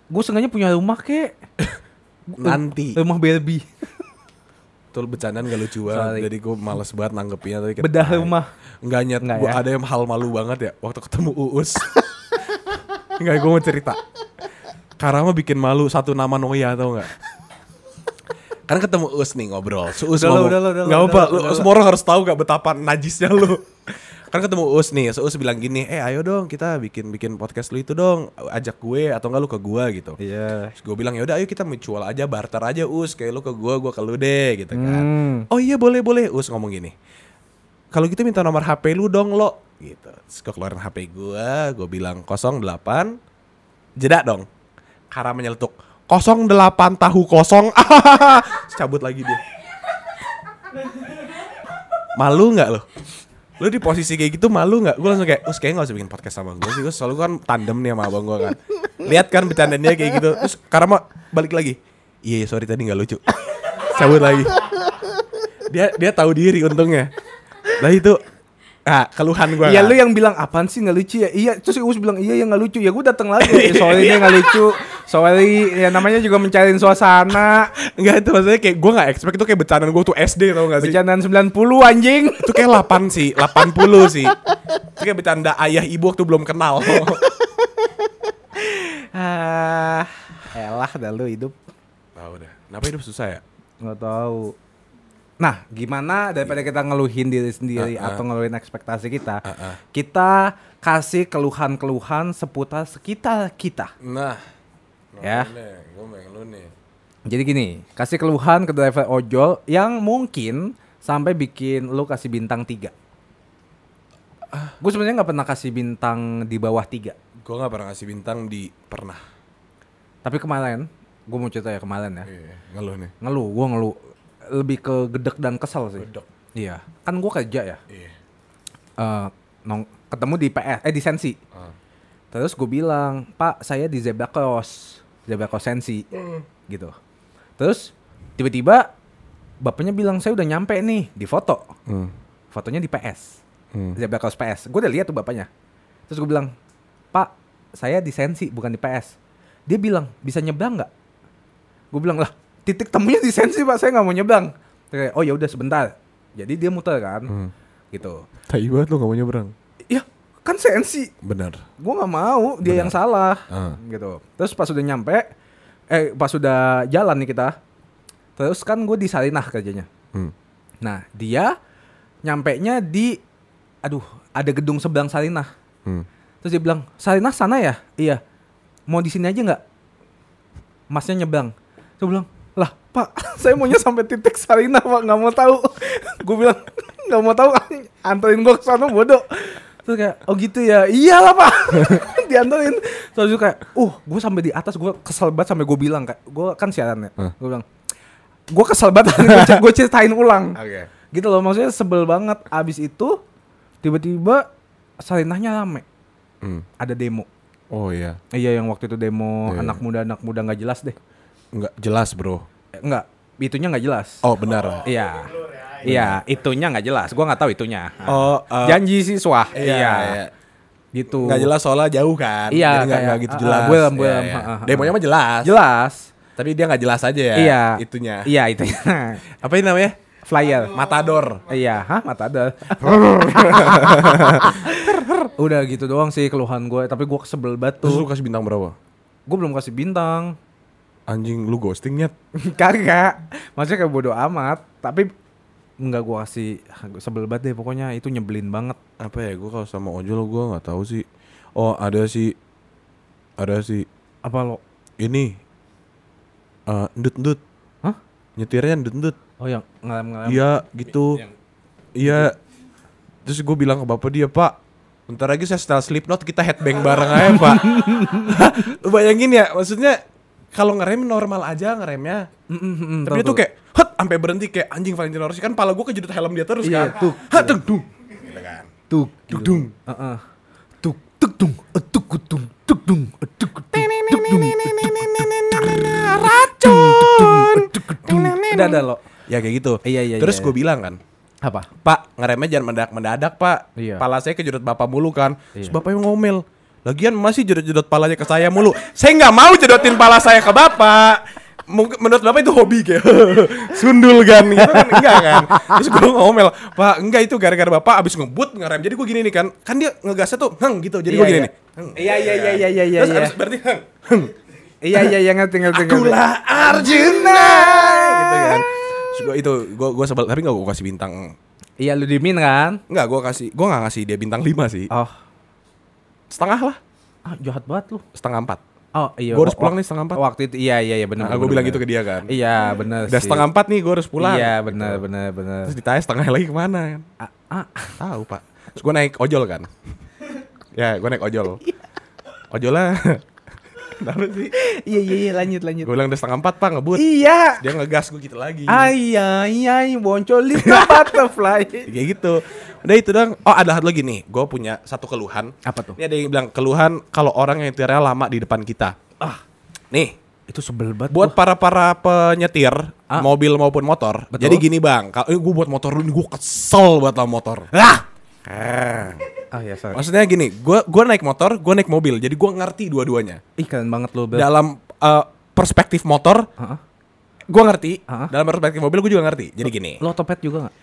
Gue sengaja punya rumah kek. [LAUGHS] Nanti. Rumah Barbie. Betul bercandaan gak lucu banget. Jadi gue males banget nanggepinnya. Tapi Bedah rumah. Nggak nyet. Nggak Gua ya? ada yang hal malu banget ya. Waktu ketemu Uus. [LAUGHS] Nggak, gue mau cerita. Karama bikin malu satu nama Noya tau nggak? Kan ketemu Us nih ngobrol. Si Us Udah ngomong, lo, udah lo, apa, lo, lo. semua orang harus tahu gak betapa najisnya lu. [LAUGHS] kan ketemu Us nih, si Us bilang gini, eh ayo dong kita bikin bikin podcast lu itu dong, ajak gue atau enggak lu ke gue gitu. Iya. Terus gue bilang ya udah ayo kita mutual aja barter aja Us, kayak lu ke gue, gue ke lu deh gitu kan. Hmm. Oh iya boleh boleh, Us ngomong gini. Kalau gitu minta nomor HP lu dong lo gitu. Terus gue keluarin HP gue, gue bilang 08 jeda dong. Karena menyeletuk 08 tahu kosong. [LAUGHS] Cabut lagi dia. Malu nggak lo? Lu di posisi kayak gitu malu nggak? Gue langsung kayak, us kayaknya gak usah bikin podcast sama gue sih. Gue selalu kan tandem nih sama abang gue kan. Lihat kan bercandanya kayak gitu. Terus karena balik lagi. Iya sorry tadi nggak lucu. Cabut lagi. Dia dia tahu diri untungnya. Lah itu ah keluhan gue. Iya lu yang bilang apaan sih nggak lucu ya? Iya, terus Us bilang iya yang nggak lucu. Ya gue datang lagi. [LAUGHS] Ya, Iya. ini nggak lucu. Sorry, ya namanya juga mencari suasana. Enggak itu maksudnya kayak gue gak expect itu kayak bercandaan gue tuh SD tau gak sih Bercandaan 90 anjing. Itu kayak 8 sih 80 sih Itu kayak bercanda ayah ibu waktu belum kenal [LAUGHS] Ah, elah dah lu hidup. Tahu dah Kenapa hidup susah ya? nggak tahu. Nah, gimana daripada kita ngeluhin diri sendiri Ah, ah. atau ngeluhin ekspektasi kita, ah. kita kasih keluhan-keluhan seputar sekitar kita. Nah Ya. Lu nih Jadi gini, kasih keluhan ke driver ojol yang mungkin sampai bikin lu kasih bintang 3. Gue sebenarnya nggak pernah kasih bintang di bawah 3. Gue gak pernah ngasih bintang di pernah Tapi kemarin, gue mau cerita ya kemarin ya. Iya ngeluh nih Ngeluh, gue ngeluh. Lebih ke gedek dan kesel sih. Gedek. Iya. Kan gue kerja ya. Iya eh, nong ketemu di PS eh di Sensi. Ah. Terus gue bilang, Pak saya di Zebra Cross, Zebra Cross Sensi, gitu. Terus tiba-tiba bapaknya bilang saya udah nyampe nih di foto, Hmm. fotonya di PS, Hmm. Zebra Cross PS. Gue udah lihat tuh bapaknya. Terus gue bilang, Pak saya di Sensi bukan di PS. Dia bilang bisa nyebrang nggak? Gue bilang lah titik temunya di Sensi pak, saya nggak mau nyebrang. Kayak, oh ya udah sebentar. Jadi dia muter kan, Hmm. gitu. Tai banget lu gak mau nyebrang. Ya kan Sensi, Bener. gue nggak mau dia Benar. yang salah Ah. gitu terus pas sudah nyampe eh pas sudah jalan nih kita terus kan gue di Sarinah kerjanya Hmm. nah dia nyampe nya di aduh ada gedung seberang Sarinah Hmm. terus dia bilang Sarinah sana ya iya mau di sini aja nggak masnya nyebrang saya bilang lah pak [LAUGHS] saya maunya sampai titik Sarinah pak. Nggak mau tahu. [LAUGHS] Gue bilang nggak mau tahu anterin gue ke sana bodoh. Terus kayak oh gitu ya. Iyalah pak. [LAUGHS] Dianterin. Terus juga kayak uh gue sampai di atas. Gue kesel banget sampai gue bilang kayak gue kan siaran ya. Gue bilang gue kesel banget. Gue ceritain ulang. Oke. gitu loh maksudnya sebel banget. Abis itu tiba-tiba Sarinahnya rame. Hmm. ada demo. Oh iya. iya yang waktu itu demo Iya, anak muda anak muda nggak jelas deh Enggak jelas, Bro. Eh, nggak itunya nggak jelas Oh, benar. iya iya itunya nggak jelas gua nggak tahu itunya Oh, eh, janji siswa iya, iya, iya. gitu Nggak jelas soalnya jauh kan. Iya, Jadi nggak nggak gitu ah, jelas. ah, ah, ah. Demonya mah jelas. jelas Tapi dia nggak jelas aja ya. iya Itunya. iya itunya [LAUGHS] Apa ini namanya? flyer Matador. Iya, hah mata ada. [LAUGHS] Udah gitu doang sih keluhan gue, tapi gue kesebel banget Terus lu kasih bintang berapa? Gue belum kasih bintang. Anjing lu ghosting nyet. [LAUGHS] Kagak. Maksudnya kayak bodo amat, tapi enggak gue kasih sebel banget deh pokoknya itu nyebelin banget. Apa ya? Gua kalau sama ojol gua nggak tahu sih. Oh, ada sih. Ada sih. Apa lo? Ini eh ndut ndut. Hah? Nyetirnya ndut ndut. Oh yang ngalem-ngalem. Iya gitu. Iya. Terus gue bilang ke bapak dia pak, bentar lagi saya setelah Slipknot kita headbang bareng aja pak. [LAUGHS] [LAUGHS] Bayangin ya, maksudnya kalau ngerem normal aja ngeremnya. Mm, mm, mm, Tapi itu kayak, hut, sampai berhenti kayak anjing Valentino Rossi kan pala gue kejedut helm dia terus Iya, kan. tuh. Hah, tung, dung. Gitu kan. tuk Duk, dung. Heeh. Tuk tuk dung, eh, tuk tuk tuk dung, eh, tuk tuk tuk dung. Racun. Udah ada lo. Ya kayak gitu. Iya, iya, Terus iya, gue iya. bilang kan, Apa? Pak, ngeremnya jangan mendadak-mendadak, Pak. Iya. Pala saya kejedot Bapak mulu kan. Terus Iya. Bapaknya ngomel. Lagian masih jedot-jedot palanya ke saya mulu. Saya nggak mau jedotin pala saya ke Bapak. Mungkin menurut Bapak itu hobi kayak [LAUGHS] sundul kan gitu kan enggak kan. Terus gue ngomel, "Pak, enggak itu gara-gara Bapak abis ngebut ngerem. Jadi gue gini nih kan. Kan dia ngegasnya tuh heng gitu. Jadi gue Iya, gini iya. nih. Iya iya iya iya iya iya. Terus iya. abis berarti heng. heng. Iya iya iya ngerti ngerti. Akulah Arjuna gitu kan. Terus itu gue gue sebel tapi nggak gue kasih bintang Iya lu dimin kan? Enggak, gue kasih, gue nggak ngasih dia bintang 5 sih. Oh. Setengah lah, Ah, jahat banget lu. setengah empat. Oh iya. Gue harus pulang nih setengah empat. Waktu itu iya iya iya benar. Nah, gue bilang gitu ke dia kan. Iya benar Udah setengah empat nih, gue harus pulang. Iya benar benar benar. Terus ditanya setengah lagi ke mana kan? Ah, ah. Tahu pak. Terus gue naik ojol kan. [LAUGHS] ya, gue naik ojol. Ojol lah. Kenapa sih? Iya iya iya lanjut lanjut. Gue bilang udah setengah empat pak ngebut. Iya. Dia ngegas gue gitu lagi. Iya iya iya, boncol di [LAUGHS] butterfly. Kayak gitu. Udah itu dong. Oh ada satu lagi nih. Gue punya satu keluhan. Apa tuh? Ini ada yang bilang keluhan kalau orang yang nyetirnya lama di depan kita. Ah, Nih, itu sebel banget. buat para para penyetir Ah. mobil maupun motor. Betul. Jadi gini bang, kalau gue buat motor lu, gue kesel buat motor. Ah. Ah. Ah ya sorry. Maksudnya gini, gue gua naik motor, gue naik mobil, jadi gue ngerti dua-duanya. Ih keren banget lu. Bel. Dalam eh, perspektif motor, Heeh. gue ngerti. Ah. Dalam perspektif mobil, gue juga ngerti. Jadi gini, Lo otopet juga nggak?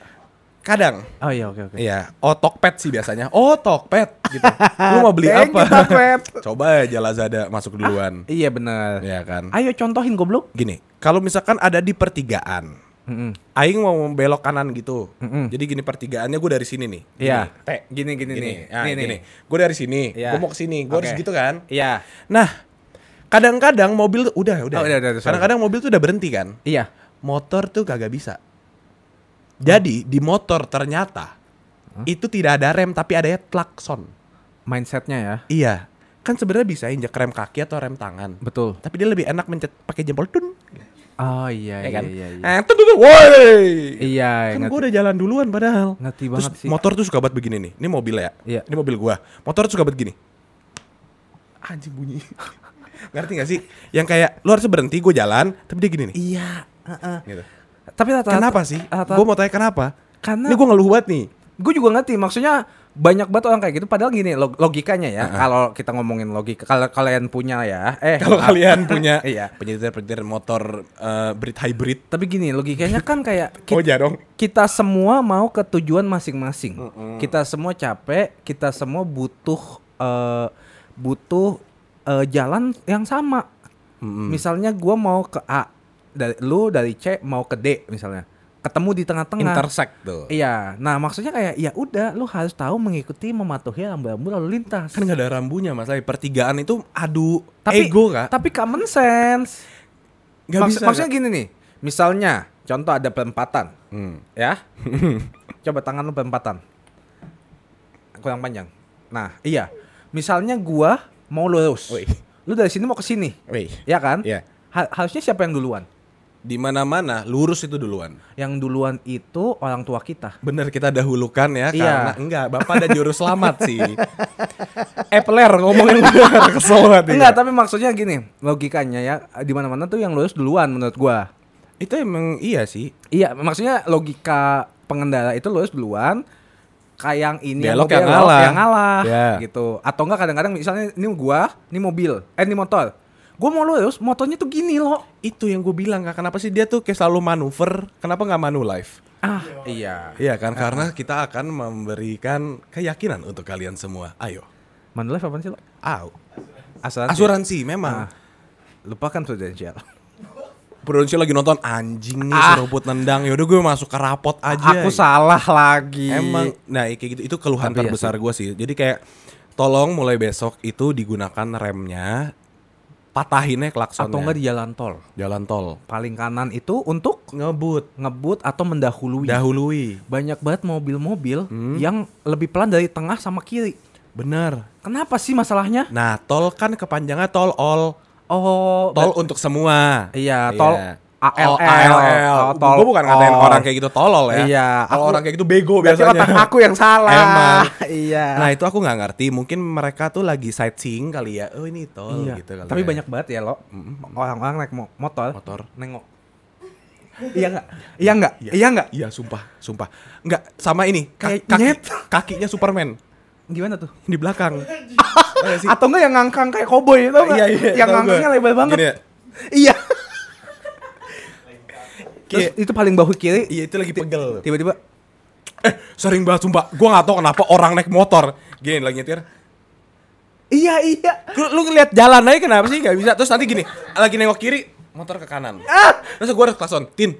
kadang, Oh iya oke oke. iya, oh Tokped sih biasanya. Tokped, gitu. Lu mau beli apa? [LAUGHS] Coba aja Lazada masuk duluan, Iya benar. ya kan. Ayo contohin goblok. Gini, kalau misalkan ada di pertigaan, Mm-mm. Aing mau belok kanan gitu. Mm-mm. Jadi gini pertigaannya gue dari sini nih. Iya. T. Gini gini, Gini. nih. Nah, nih gini. Gue dari sini. Iya. Gue mau ke sini. Gue harus Oke. gitu kan. Iya. Nah, kadang-kadang mobil udah udah. Oh, udah, udah, kadang-kadang mobil tuh udah berhenti kan. Iya. Motor tuh kagak bisa. Jadi di motor ternyata itu tidak ada rem tapi ada klakson. Mindsetnya ya. Iya. Kan sebenarnya bisa injek rem kaki atau rem tangan. Betul. Tapi dia lebih enak mencet pakai jempol tun. Oh iya ya iya kan? iya. iya. Eh, woi. Iya, Kan gue udah jalan duluan padahal. Ngerti Terus banget sih. motor tuh suka banget begini nih. Ini mobil ya. Iya. Ini mobil gua. Motor tuh suka banget gini. Anjing bunyi. [LAUGHS] Ngerti gak sih? Yang kayak lu harus berhenti gue jalan, tapi dia gini nih. Iya, heeh. Gitu. Tapi rata-rata Kenapa sih? rata- Gue mau tanya kenapa? Karena- ini gue ngeluh banget nih. gue juga ngerti maksudnya banyak banget orang kayak gitu. Padahal gini log- logikanya ya kalau kita ngomongin logika kalau kalian punya ya eh Kalau kalian punya [LAUGHS] Iya. penyetir-penyetir motor eh, Brit hybrid, tapi gini logikanya kan kayak [LAUGHS] oh ki- ya dong. kita semua mau ke tujuan masing-masing. Kita semua capek kita semua butuh eh, butuh eh, jalan yang sama. Misalnya gua mau ke A dari lu dari C mau ke D misalnya ketemu di tengah-tengah Intersect tuh. Iya, nah maksudnya kayak ya udah, lu harus tahu mengikuti mematuhi rambu-rambu lalu lintas. Kan gak ada rambunya masalah pertigaan itu adu tapi ego kak. Tapi common sense. Gak Maks- bisa, Maksudnya gini nih, misalnya contoh ada perempatan, Hmm. ya. [LAUGHS] Coba tangan lu perempatan. Kurang panjang. Nah, iya. Misalnya gua mau lurus. Wih. Lu dari sini mau ke sini. Wih. Ya kan? Iya. Ha- harusnya siapa yang duluan? Di mana-mana lurus itu duluan. Yang duluan itu orang tua kita. Bener kita dahulukan ya Iya. karena enggak bapak ada juru selamat sih. [LAUGHS] Epler ngomong yang benar kesel banget. Enggak, tapi maksudnya gini, logikanya ya di mana-mana tuh yang lurus duluan menurut gua. Itu emang iya sih. Iya, maksudnya logika pengendara itu lurus duluan. Kayak yang ini Belok yang belok, ngalah. yang ngalah Ya. gitu. Atau enggak kadang-kadang misalnya ini gua, ini mobil, eh ini motor. Gua mau lurus, motornya tuh gini loh. Itu yang gue bilang kak. Kenapa sih dia tuh kayak selalu manuver? Kenapa nggak manulife? Ah, iya. Iya kan karena kita akan memberikan keyakinan untuk kalian semua. Ayo. Manulife apa sih lo? Au. Asuransi. Asuransi memang. Ah. Lupakan prudensial. Prudensial lagi nonton anjing nih Ah. seruput nendang. Yaudah gue masuk ke rapot aja. Aku salah lagi. Emang, nah kayak gitu itu keluhan Tapi ya terbesar gue sih. Jadi kayak tolong mulai besok itu digunakan remnya, patahinnya klaksonnya. atau enggak di jalan tol. jalan tol. Paling kanan itu untuk Ngebut, ngebut atau mendahului. dahului. Banyak banget mobil-mobil Hmm. yang lebih pelan dari tengah sama kiri. Bener. Kenapa sih masalahnya? Nah tol kan kepanjangan tol all, Oh, tol untuk semua. Iya, tol ALL. Oh, ALL. Oh, tol Gue bukan ngatain all. orang kayak gitu tolol ya. Iya, Kalau orang kayak gitu bego Berarti biasanya. otak aku yang salah. Emang. [LAUGHS] iya. Nah itu aku nggak ngerti. Mungkin mereka tuh lagi sightseeing kali ya. Oh ini tol iya. gitu. kali Tapi ya. banyak banget ya lo. Orang-orang naik mo- motor. Motor. Nengok. iya enggak? Iya enggak? Iya enggak? Iya sumpah, sumpah. Nggak sama ini. Ka- Kayak kaki, nyet. kakinya Superman Gimana tuh? di belakang. [LAUGHS] Iya? Atau enggak yang ngangkang kayak koboi itu Iya, iya, Yang ngangkangnya lebar banget. Gini ya. Iya. Terus Kayak- itu paling bahu kiri. Iya itu lagi pegel. Tiba-tiba Eh sering banget sumpah. Gua nggak tahu kenapa orang naik motor. Gini lagi nyetir. Iya iya. Lu, lu ngeliat jalan aja kenapa sih nggak bisa? Terus nanti gini, lagi nengok kiri, motor ke kanan. Ah! Terus gue harus klakson, tin.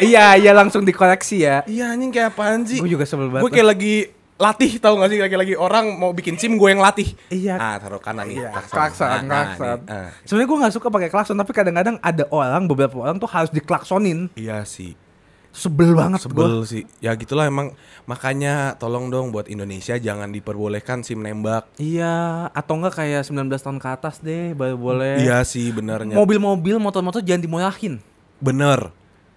Iya iya langsung dikoreksi ya. Iya anjing kayak apaan sih? Gue juga sebel banget. Gue kayak lagi latih tau gak sih lagi-lagi orang mau bikin sim gue yang latih. Iya. Ah taruh kanan nih. Iya, klakson. klakson, Ah, ah, klakson. nih, ah. Sebenarnya gue nggak suka pakai klakson, tapi kadang-kadang ada orang, beberapa orang tuh harus diklaksonin. Iya sih. Sebel banget Sebel gua. sih. Ya gitulah emang makanya tolong dong buat Indonesia jangan diperbolehkan sim nembak. Iya, atau enggak kayak 19 tahun ke atas deh baru boleh. Iya sih benernya. Mobil-mobil, motor-motor jangan dimurahin. Bener.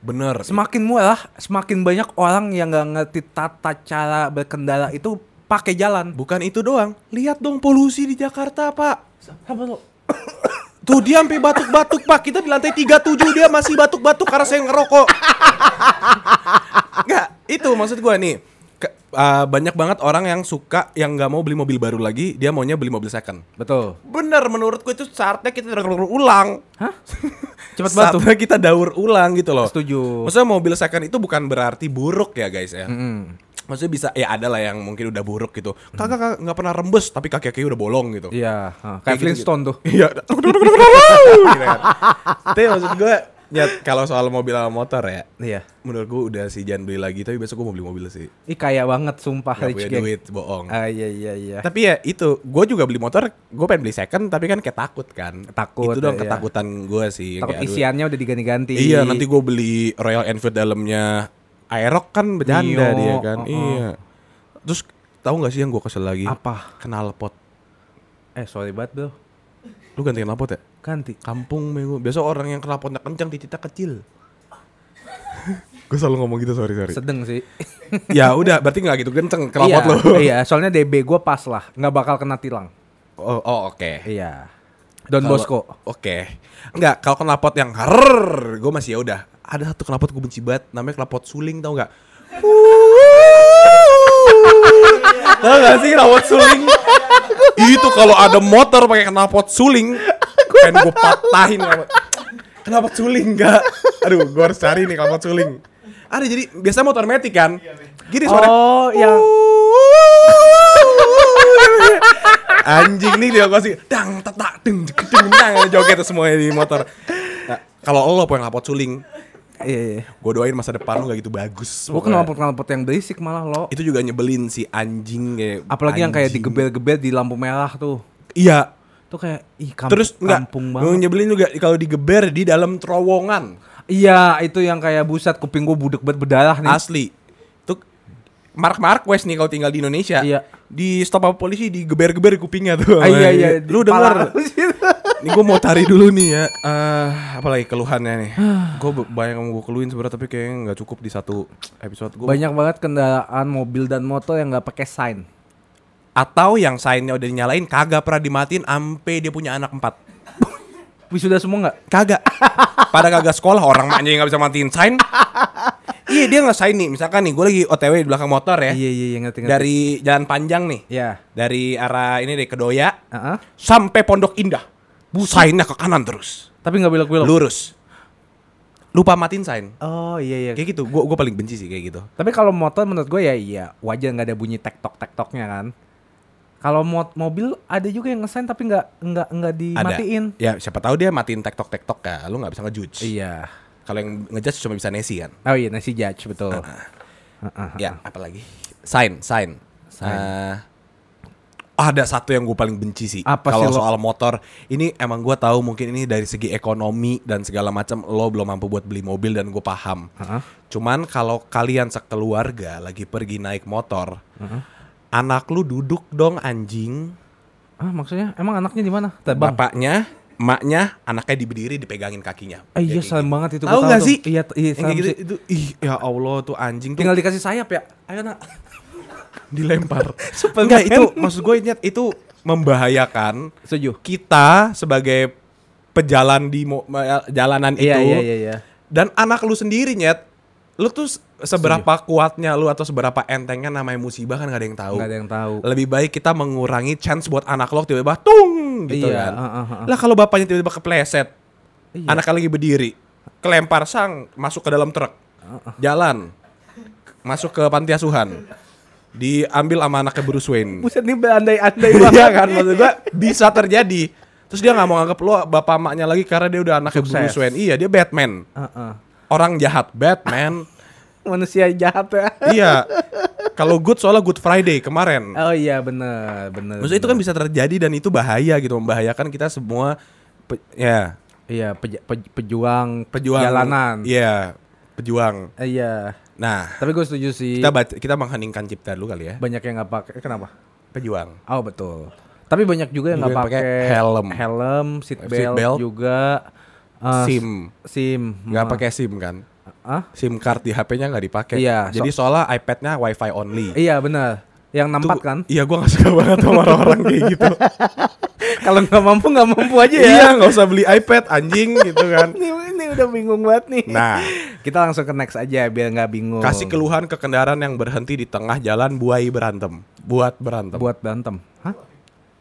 Bener. Semakin murah, semakin banyak orang yang nggak ngerti tata cara berkendara itu pakai jalan. Bukan itu doang. Lihat dong polusi di Jakarta, Pak. Apa lo? Tuh dia sampai batuk-batuk pak Kita di lantai 37 dia masih batuk-batuk karena saya ngerokok [LAUGHS] Enggak, itu maksud gua nih uh, Banyak banget orang yang suka Yang nggak mau beli mobil baru lagi Dia maunya beli mobil second Betul. Bener menurutku itu saatnya kita daur ulang Hah? [LAUGHS] Cepet banget. Saatnya kita daur ulang gitu loh Setuju. Maksudnya mobil second itu bukan berarti buruk ya guys ya Mm-mm. Maksudnya bisa, ya ada lah yang mungkin udah buruk gitu Kakak kakak nggak pernah rembes tapi kaki-kaki udah bolong gitu Iya, kayak Kayak. Flintstone tuh. Iya. [LAUGHS] [LAUGHS] Gitu kan. Tapi maksud gue, ya kalau soal mobil sama motor ya, Iya. menurut gue udah sih jangan beli lagi. Tapi besok gue mau beli mobil sih. Ih kaya banget sumpah Gak punya gang. duit, bohong. Ah iya iya iya. Tapi ya itu, gue juga beli motor, gue pengen beli second, tapi kan kayak takut kan. Takut, Itu dong iya. ketakutan gue sih. Takut Kayak, aduh, isiannya udah diganti-ganti. Iya, nanti gue beli Royal Enfield dalamnya Aerox kan bercanda dia kan. uh-uh. Iya. Terus tahu nggak sih yang gue kesel lagi? Apa? Knalpot. Eh sorry banget bro. Lu ganti knalpot ya? Ganti. Kampung minggu. Biasa orang yang knalpotnya kencang titiknya kecil. [LAUGHS] gue selalu ngomong gitu sorry sorry. Sedeng sih. [LAUGHS] ya udah berarti nggak gitu kenceng knalpot iya, lu. iya, soalnya DB gue pas lah, nggak bakal kena tilang. Oh, oh oke. Iya. Don Kalau- Bosco. Oke. Enggak, kalau knalpot yang harrrr, gue masih ya udah. Ada satu knalpot gue benci banget, namanya knalpot suling tau nggak? [LAUGHS] tau gak sih knalpot suling? Itu kalau ada motor pakai knalpot suling, pengen gue patahin knalpot. Suling enggak? Aduh, gue harus cari nih knalpot suling. Ada jadi biasa motor metik kan? Gini suara. Oh, yang Anjing nih dia kasih dang tetak deng deng dang joget semuanya di motor. Nah, kalau lo pengen knalpot suling, Iya. gue doain masa depan lo gak gitu bagus. Gue pokoknya. knalpot yang berisik malah lo. Itu juga nyebelin si anjing kayak. Apalagi yang kayak anjing. digebel-gebel di lampu merah tuh. Iya. Tuh kayak ih kamp- Terus enggak kampung Yang banget. nyebelin juga kalau digeber di dalam terowongan. Iya, itu yang kayak buset kuping gue budek banget berdarah nih. Asli. Tuh Mark Marquez nih kalau tinggal di Indonesia. Iya. Di stop sama polisi digeber-geber kupingnya tuh. Ah, iya iya. Lu denger? Ini gue mau cari dulu nih ya. Eh, apalagi keluhannya nih. [SIGHS] gue banyak yang gue keluhin sebenarnya tapi kayaknya nggak cukup di satu episode gue. Banyak banget kendaraan mobil dan motor yang nggak pakai sign. Atau yang sign-nya udah dinyalain kagak pernah dimatiin ampe dia punya anak empat. [LAUGHS] Wisuda semua nggak? Kagak. Pada kagak sekolah orang maknya yang nggak bisa matiin sign. [LAUGHS] iya dia nggak sign nih. Misalkan nih gue lagi OTW di belakang motor ya. Iya iya iya ngerti ngerti. Dari jalan panjang nih. Iya. Dari arah ini deh Kedoya Heeh. sampai Pondok Indah. Sign-nya ke kanan terus. Tapi nggak belok-belok. Lurus. Lupa matiin sign. Oh iya iya. Kayak gitu. Gue gue paling benci sih kayak gitu. Tapi kalau motor menurut gue ya iya wajar nggak ada bunyi tektok tektoknya kan. Kalau mo- mobil ada juga yang ngesign tapi nggak nggak nggak dimatiin. Ada. Ya siapa tahu dia matiin tektok tektok ya. Lu nggak bisa ngejudge. Iya. Kalau yang ngejudge cuma bisa Nesi kan. Oh iya nasi judge betul. Heeh. Ya, apalagi sign, sign. Sign. Eh, ada satu yang gue paling benci sih. Apa Kalau soal motor, ini emang gue tahu mungkin ini dari segi ekonomi dan segala macam lo belum mampu buat beli mobil dan gue paham. Heeh. Cuman kalau kalian sekeluarga lagi pergi naik motor, anak lu duduk dong anjing. Ah maksudnya emang anaknya di mana? Bapaknya, emaknya, anaknya diberdiri dipegangin kakinya. Ah, iya serem gitu. banget itu. Tahu tuh. sih? Iya iya gitu itu ih ya Allah tuh anjing tuh Tinggal dikasih sayap ya. Ayo nak. Dilempar. [LAUGHS] Superman. Enggak itu maksud gue nyet itu membahayakan Setuju. kita sebagai pejalan di mo- ma- jalanan Iya itu iya iya iya. dan anak lu sendiri nyet lu tuh se- seberapa kuatnya lu atau seberapa entengnya namanya musibah kan gak ada yang tahu Nggak ada yang tahu. lebih baik kita mengurangi chance buat anak lo tiba-tiba tung gitu Iya, kan heeh, heeh. lah kalau bapaknya tiba-tiba kepleset Iya. anaknya lagi berdiri kelempar sang masuk ke dalam truk jalan masuk ke panti asuhan diambil sama anaknya Bruce Wayne Buset [LAUGHS] nih berandai-andai Iya kan maksud gua bisa terjadi. Terus dia nggak mau nganggap lo bapak emaknya lagi karena dia udah anaknya Sukses. Bruce Wayne. Iya dia Batman. Heeh. Orang jahat Batman. [LAUGHS] Manusia jahat ya. [LAUGHS] iya. Kalau good soalnya Good Friday kemarin. Oh iya bener bener. Maksudnya itu kan bisa terjadi dan itu bahaya gitu membahayakan kita semua. Pe- ya Iya peja- pe- pejuang pejuang jalanan. Iya pejuang. Iya. Nah Tapi gue setuju sih. kita baca, kita mengheningkan cipta dulu kali ya. banyak yang nggak pakai. Kenapa? Pejuang. Oh betul. Tapi banyak juga yang nggak pakai helm. helm, seat Seat belt, belt. juga. eh, SIM. SIM. Nggak pakai SIM kan? Ah? SIM card di HP-nya nggak dipakai. Iya, Jadi soalnya iPad-nya WiFi only. Iya benar. Yang nampak kan? Iya gue gak suka [LAUGHS] banget sama orang-orang kayak gitu [LAUGHS] Kalau nggak mampu nggak mampu aja ya. Iya gak usah beli iPad anjing [LAUGHS] gitu kan Ini, ini udah bingung banget nih. Nah Kita langsung ke next aja biar nggak bingung. kasih keluhan ke kendaraan yang berhenti di tengah jalan buai berantem Buat berantem buat berantem. Hah?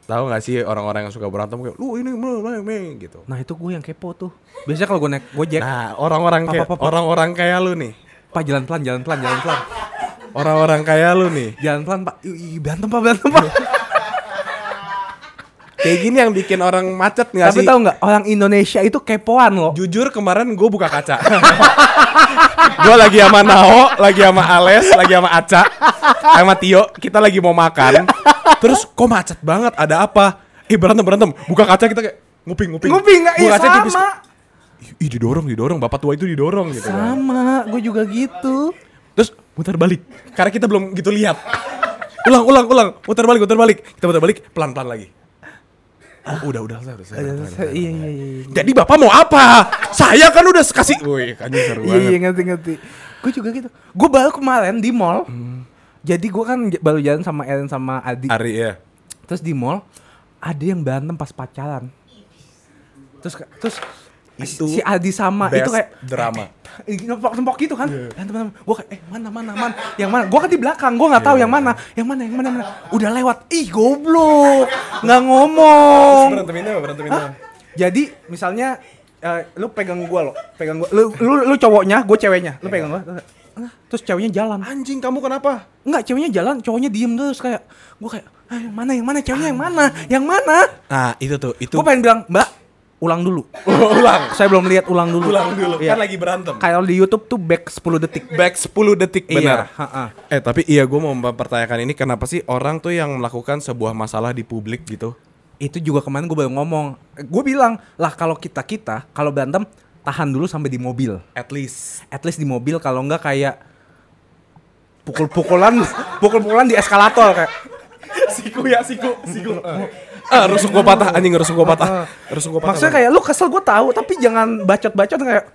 Tahu gak sih orang-orang yang suka berantem kayak Lu ini meh," gitu Nah itu gue yang kepo tuh. Biasanya kalau gue naik gojek, Nah orang-orang kayak orang-orang kayak lu nih pak jalan pelan, jalan pelan, jalan pelan, Orang-orang kayak lu nih jalan pelan pak. Ih, berantem pak, berantem pak. [LAUGHS] Kayak gini yang bikin orang macet gak Tapi sih? tahu nggak orang Indonesia itu kepoan loh. Jujur kemarin gue buka kaca [LAUGHS] Gue lagi sama Nao Lagi sama Ales Lagi sama Aca Sama Tio Kita lagi mau makan Terus kok macet banget Ada apa Eh berantem berantem Buka kaca kita kayak Nguping nguping Nguping nggak? Iya kaca tipis. sama. Ih, didorong didorong Bapak tua itu didorong gitu kan. Sama, gue juga gitu. Terus muter balik Karena kita belum gitu lihat Ulang ulang ulang Muter balik muter balik Kita muter balik Pelan pelan lagi Oh, udah udah udah, udah, udah, udah, udah. Iya iya iya. Jadi bapak mau apa? Saya kan udah kasih. Wih, kan seru Iya banget. iya ngerti ngerti. Gue juga gitu. Gue baru kemarin di mall. Hmm. Jadi gue kan baru jalan sama Ellen sama Adi. Ari ya. Terus di mall ada yang berantem pas pacaran. Terus terus Itu si Adi sama itu kayak drama. nempok-nempok gitu kan. Iya. Dan teman-teman gue kayak eh mana mana mana yang mana? Gue kan di belakang, gue nggak tahu Iya. yang mana, yang mana yang mana yang mana. Udah lewat. Ih goblok, nggak ngomong. Beranteminnya beranteminnya. Hah? Jadi misalnya eh, lu pegang gua lo, pegang gua. Lu lu, lu cowoknya, gue ceweknya. Lu pegang gua. Ah, Terus ceweknya jalan. Anjing kamu kenapa? Enggak, ceweknya jalan, cowoknya diem terus kayak gua kayak, ah, yang mana yang mana ceweknya yang mana? Yang mana? Nah, itu tuh, itu Gua pengen bilang, "Mbak, ulang dulu." [LAUGHS] ulang. Saya belum lihat ulang dulu. Ulang dulu. Iya. Kan lagi berantem. Kayak di YouTube tuh back 10 detik. Back 10 detik Iya, benar. ha-ha. Eh tapi iya gue mau mempertanyakan ini kenapa sih orang tuh yang melakukan sebuah masalah di publik gitu? Itu juga kemarin gue baru ngomong. Gue bilang, "Lah kalau kita-kita kalau berantem tahan dulu sampai di mobil." At least. at least di mobil kalau enggak kayak pukul-pukulan [LAUGHS] pukul-pukulan di eskalator kayak siku ya siku siku. [LAUGHS] ah rusuk gua patah anjing rusuk gua patah. Rusuk gua patah. maksudnya kayak lu kesel gue tahu tapi jangan bacot-bacot kayak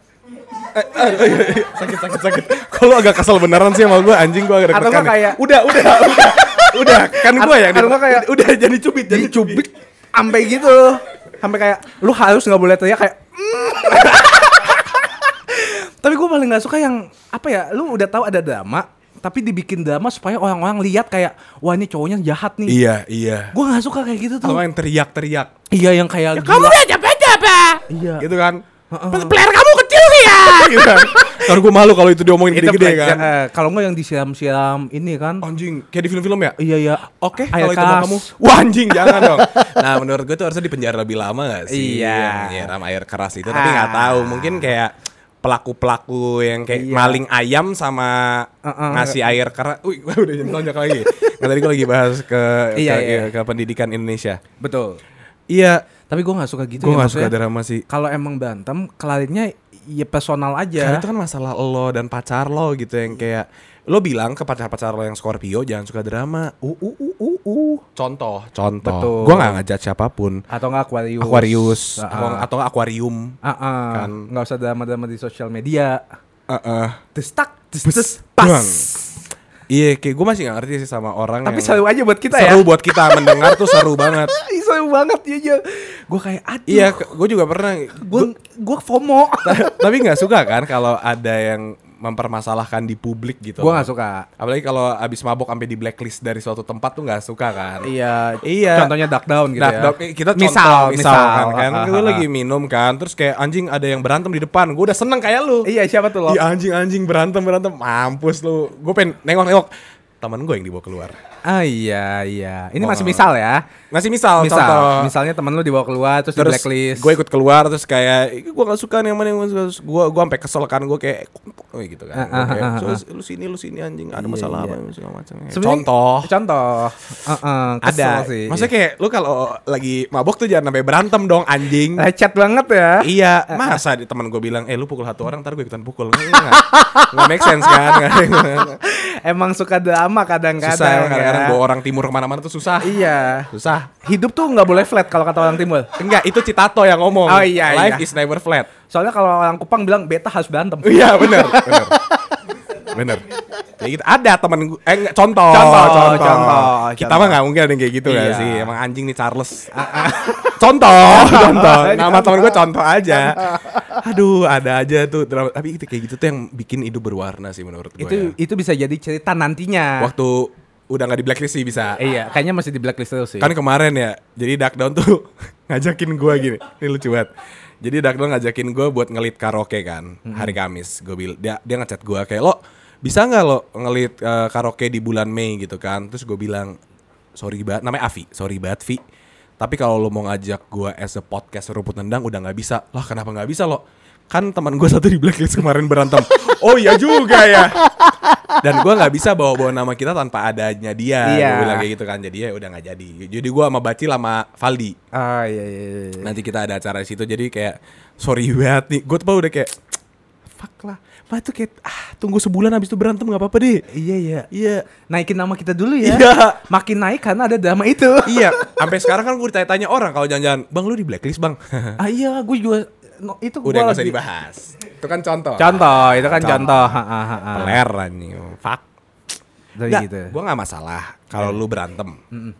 sakit sakit sakit. Kalau agak kesel beneran sih sama gua anjing gua agak Atau kayak- udah udah udah udah kan gua yang Atau kayak- udah jadi cubit jadi cubit sampai gitu sampai kayak lu harus nggak boleh teriak kayak "Mm." [LAUGHS] tapi gue paling nggak suka yang apa ya lu udah tahu ada drama tapi dibikin drama supaya orang-orang lihat kayak wah ini cowoknya jahat nih Iya iya. gue nggak suka kayak gitu tuh Kalau yang teriak-teriak iya yang kayak Kamu gila. udah capek apa? iya Gitu kan. Heeh. Player kamu kecil sih ya. [LAUGHS] gitu kan. Karena gue malu kalau itu diomongin gede-gede kan. eh, kalau nggak yang disiram-siram ini kan Anjing, kayak di film-film ya? iya iya Oke, Air kalau itu kamu. Wah anjing, jangan dong. [LAUGHS] Nah, menurut gue tuh harusnya di penjara lebih lama gak sih? Iya. Nyiram air keras itu, tapi nggak Ah. tahu. Mungkin kayak pelaku-pelaku yang kayak Iya. maling ayam sama Uh-uh. ngasih air keras. Wih, gue [LAUGHS] udah tonjok lagi. Nah, tadi gue lagi bahas ke, Iya, ke, iya. ke pendidikan Indonesia. betul Iya, tapi gue nggak suka gitu gue ya, gak suka maksudnya drama sih. kalau emang berantem kelarinnya ya personal aja Karena itu kan masalah lo dan pacar lo gitu yang kayak lo bilang ke pacar-pacar lo yang Scorpio jangan suka drama. Uh uh uh uh. Uh. Contoh, contoh. Betul. Gue nggak ngajak siapa pun. atau nggak Aquarius Aquarius Ah, atau, ah. atau nggak akuarium. Ah, ah. Kan. nggak usah drama-drama di sosial media Bus, terus pas. Iya, kayak gue masih gak ngerti sih sama orang tapi yang seru aja buat kita ya seru buat kita mendengar tuh seru banget. [LAUGHS] Seru banget ya ya gue kayak aduh Iya, gue juga pernah. gue gue FOMO tapi nggak suka kan kalau ada yang mempermasalahkan di publik gitu. gue nggak suka Apalagi kalau abis mabok sampai di blacklist dari suatu tempat tuh nggak suka kan. iya Iya. contohnya duck down gitu Nah, ya dok, kita contoh, misal misal, kan, kan gue [LAUGHS] lagi minum kan, terus kayak anjing ada yang berantem di depan, gue udah seneng kayak lu. iya siapa tuh lo Iya anjing anjing berantem berantem, mampus lu. Gue pengen nengok nengok teman gue yang dibawa keluar. Ah iya iya. Ini Oh. masih misal ya? Masih misal, misal. contoh. misalnya temen lu dibawa keluar terus, di terus blacklist. gue ikut keluar terus kayak gue gak suka nih yang mana yang gue gue sampai kesel kan gue kayak oh, gitu kan. Ah, ah, kayak, ah, ah, "Terus lu sini lu sini anjing. Ada Iya, masalah iya. apa segala macam. Contoh. contoh. Heeh, kesel ada. sih. Maksudnya kayak lu kalau lagi mabok tuh jangan sampai berantem dong anjing. Lecet banget ya. Iya, masa di teman gue bilang, eh lu pukul satu orang, ntar gue ikutan pukul. Nggak, nggak, nggak make sense kan? [LAUGHS] Emang suka drama kadang-kadang susah, kadang-kadang ya. bawa orang timur ke mana-mana tuh susah. iya Susah. hidup tuh nggak boleh flat kalau kata orang timur Enggak, itu Citato yang ngomong. Oh, iya, Life iya. is never flat. soalnya kalau orang Kupang bilang beta harus berantem Iya, bener, bener. bener. Kayak gitu. Ada temen gue, eh enggak, contoh, Contoh, contoh, Kita contoh. mah nggak mungkin ada yang kayak gitu Iya. gak sih? Emang anjing nih Charles. [LAUGHS] [LAUGHS] contoh, contoh. Nama temen gue contoh aja. [LAUGHS] Aduh, ada aja tuh. drama. Tapi itu kayak gitu tuh yang bikin hidup berwarna sih menurut gue. itu itu bisa jadi cerita nantinya waktu udah nggak di blacklist sih bisa. Eh, iya kayaknya masih di blacklist terus sih Kan kemarin ya, jadi Darkdown tuh [LAUGHS] ngajakin gua gini. Ini lucu banget. Jadi Darkdown ngajakin gua buat ngelit karaoke kan hari Kamis. Gue bil dia dia ngechat gua kayak lo bisa nggak lo ngelit eh, karaoke di bulan Mei gitu kan. Terus gue bilang sorry banget namanya Avi, sorry banget Vi. Tapi kalau lo mau ngajak gua as a podcast rumput nendang udah nggak bisa. Lah kenapa nggak bisa lo? Kan teman gue satu di blacklist kemarin berantem. [LAUGHS] oh iya juga ya. Dan gua nggak bisa bawa-bawa nama kita tanpa adanya dia. Iya. Gua bilang kayak gitu kan. Jadi ya udah nggak jadi. Jadi gua sama Bacil sama Valdi. ah iya iya, iya, iya. Nanti kita ada acara di situ. Jadi kayak sorry banget nih. Gue tuh udah kayak fuck lah. Apa itu kayak ah tunggu sebulan habis itu berantem nggak apa-apa deh. Iya iya. Iya. Naikin nama kita dulu ya. Iya. Makin naik karena ada drama itu. iya, sampai sekarang kan gue ditanya-tanya orang kalau jangan-jangan, "Bang, lu di blacklist, Bang." ah iya, gue juga no, itu Udah gua nggak usah lagi- dibahas. Itu kan contoh. Contoh, itu kan Contoh. contoh. Ha, ha, ha, ha. Peler anjing. Fuck. Dari Nggak, gitu. gue gak masalah kalau lu berantem.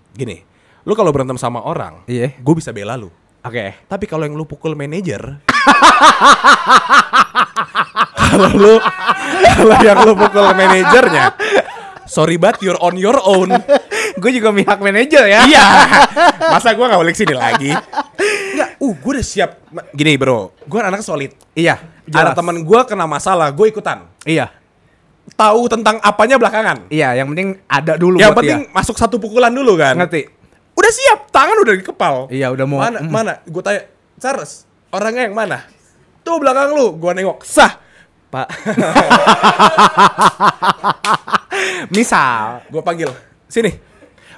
Gini, lu kalau berantem sama orang, Iya. gue bisa bela lu. Oke. Tapi kalau yang lu pukul manajer, [LAUGHS] kalau lu kalau yang lu pukul manajernya, sorry but you're on your own. Gue juga mihak manajer ya. iya. [LAUGHS] Masa gua nggak balik sini lagi? Enggak, uh gue udah siap. Gini bro, gue anak solid. Iya. Ada jelas. temen gue kena masalah, gue ikutan. Iya. Tahu tentang apanya belakangan. Iya, yang penting ada dulu Yang buat penting masuk satu pukulan dulu kan. dia. ngerti. Udah siap, tangan udah di kepal. Iya, udah mau Mana, mm. mana? Gue tanya, Charles, orangnya yang mana? Tuh belakang lu, gue nengok, sah. Pak, [LAUGHS] Misal, gue panggil, sini.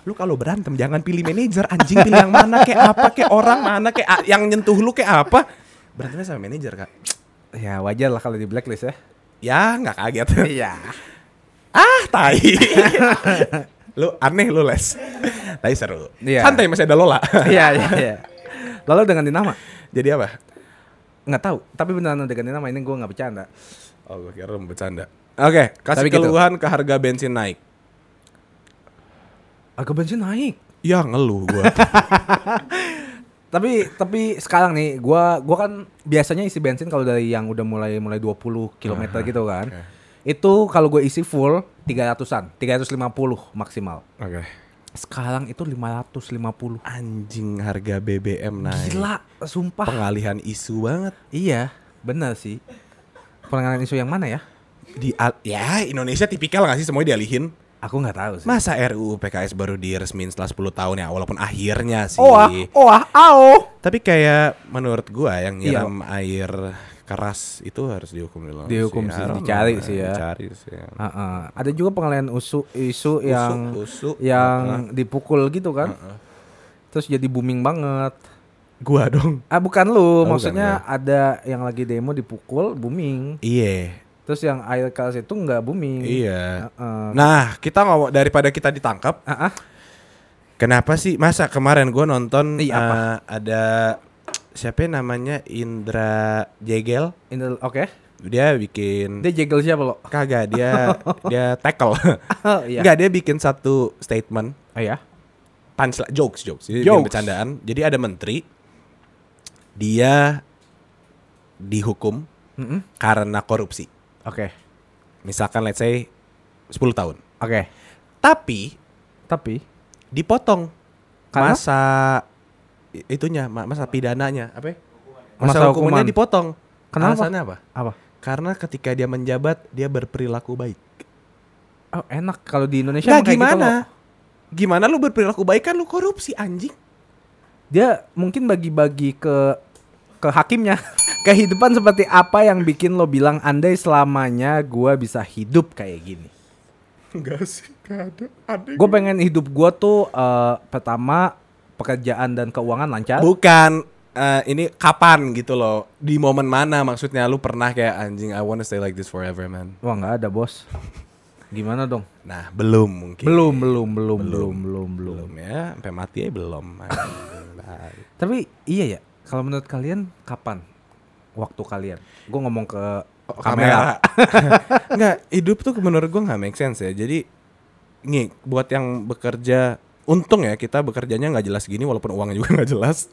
Lu kalau berantem jangan pilih manajer, anjing pilih yang mana, kayak apa, kayak orang mana, kayak yang nyentuh lu kayak apa. Berantemnya sama manajer kak. ya wajar lah kalau di blacklist ya. Ya nggak kaget. Iya. ah, tai. [LAUGHS] lu aneh lu les. Tapi seru. Iya. Santai masih ada Lola. [LAUGHS] Iya, iya, iya. Lalu dengan dinama? Jadi apa? Nggak tahu, tapi beneran dengan dinama ini gue nggak bercanda. Oh, gue kira lu bercanda. Oke, kasih Tapi gitu. keluhan ke harga bensin naik. Harga bensin naik. Ya ngeluh gua. [LAUGHS] Tapi tapi sekarang nih gua gua kan biasanya isi bensin kalau dari yang udah mulai mulai 20 km gitu kan. oke. Itu kalau gue isi full 300-an, 350 maksimal. Oke. Sekarang itu 550. Anjing harga BBM naik. Gila, sumpah. Pengalihan isu banget. Iya, benar sih. Penanganan isu yang mana ya? Di ya Indonesia tipikal gak sih semuanya dialihin? Aku nggak tahu sih. Masa RUU PKS baru diresmin setelah 10 tahun ya walaupun akhirnya sih. Oh, ah, oh, ah, ao. Tapi kayak menurut gua yang Iya. nyiram air keras itu harus dihukum dulu. Dihukum sih, I don't dicari sih ya. Dicari sih. Heeh. Ada juga pengalihan isu isu yang usu. yang dipukul gitu kan. Terus jadi booming banget. Gua dong. Ah bukan lu, bukan maksudnya ada yang lagi demo dipukul booming. Iya. Terus yang air keras itu nggak booming. Iya. Heeh. Nah, kita ngomong daripada kita ditangkap, Ah, ah. kenapa sih masa kemarin gua nonton Iya, apa? eh, ada siapa namanya Indra Jegel, Ini oke. dia bikin Dia jegel siapa lo? kagak dia [LAUGHS] dia tackle. Oh, iya. Enggak, dia bikin satu statement Oh ya. punchline jokes jokes. Jadi Jokes. bercandaan. Jadi ada menteri dia dihukum Mm-mm. karena korupsi. Oke. Misalkan let's say 10 tahun. Oke. Tapi Tapi dipotong Karena? masa itunya ma- masa pidananya apa ya? Masa masa, hukumannya hukuman. dipotong Kenapa? alasannya apa apa? karena ketika dia menjabat dia berperilaku baik Oh, enak kalau di Indonesia kayak gitu gimana loh. gimana lu berperilaku baik kan lu korupsi anjing Dia mungkin bagi-bagi ke ke hakimnya. [LAUGHS] Kehidupan seperti apa yang bikin lo bilang andai selamanya gua bisa hidup kayak gini. enggak sih enggak ada ada Gue pengen hidup gua tuh eh, pertama pekerjaan dan keuangan lancar. bukan eh, ini kapan gitu loh di momen mana maksudnya lu pernah kayak anjing I wanna stay like this forever man Wah nggak ada bos. Gimana dong? nah belum mungkin Belum, belum, belum, belum, belum, belum. belum ya sampai mati aja belum [LAUGHS] Tapi iya ya, kalau menurut kalian kapan waktu kalian? Gue ngomong ke kamera. Enggak, [LAUGHS] hidup tuh menurut gua nggak make sense ya. Jadi nih buat yang bekerja untung ya kita bekerjanya nggak jelas gini walaupun uangnya juga nggak jelas.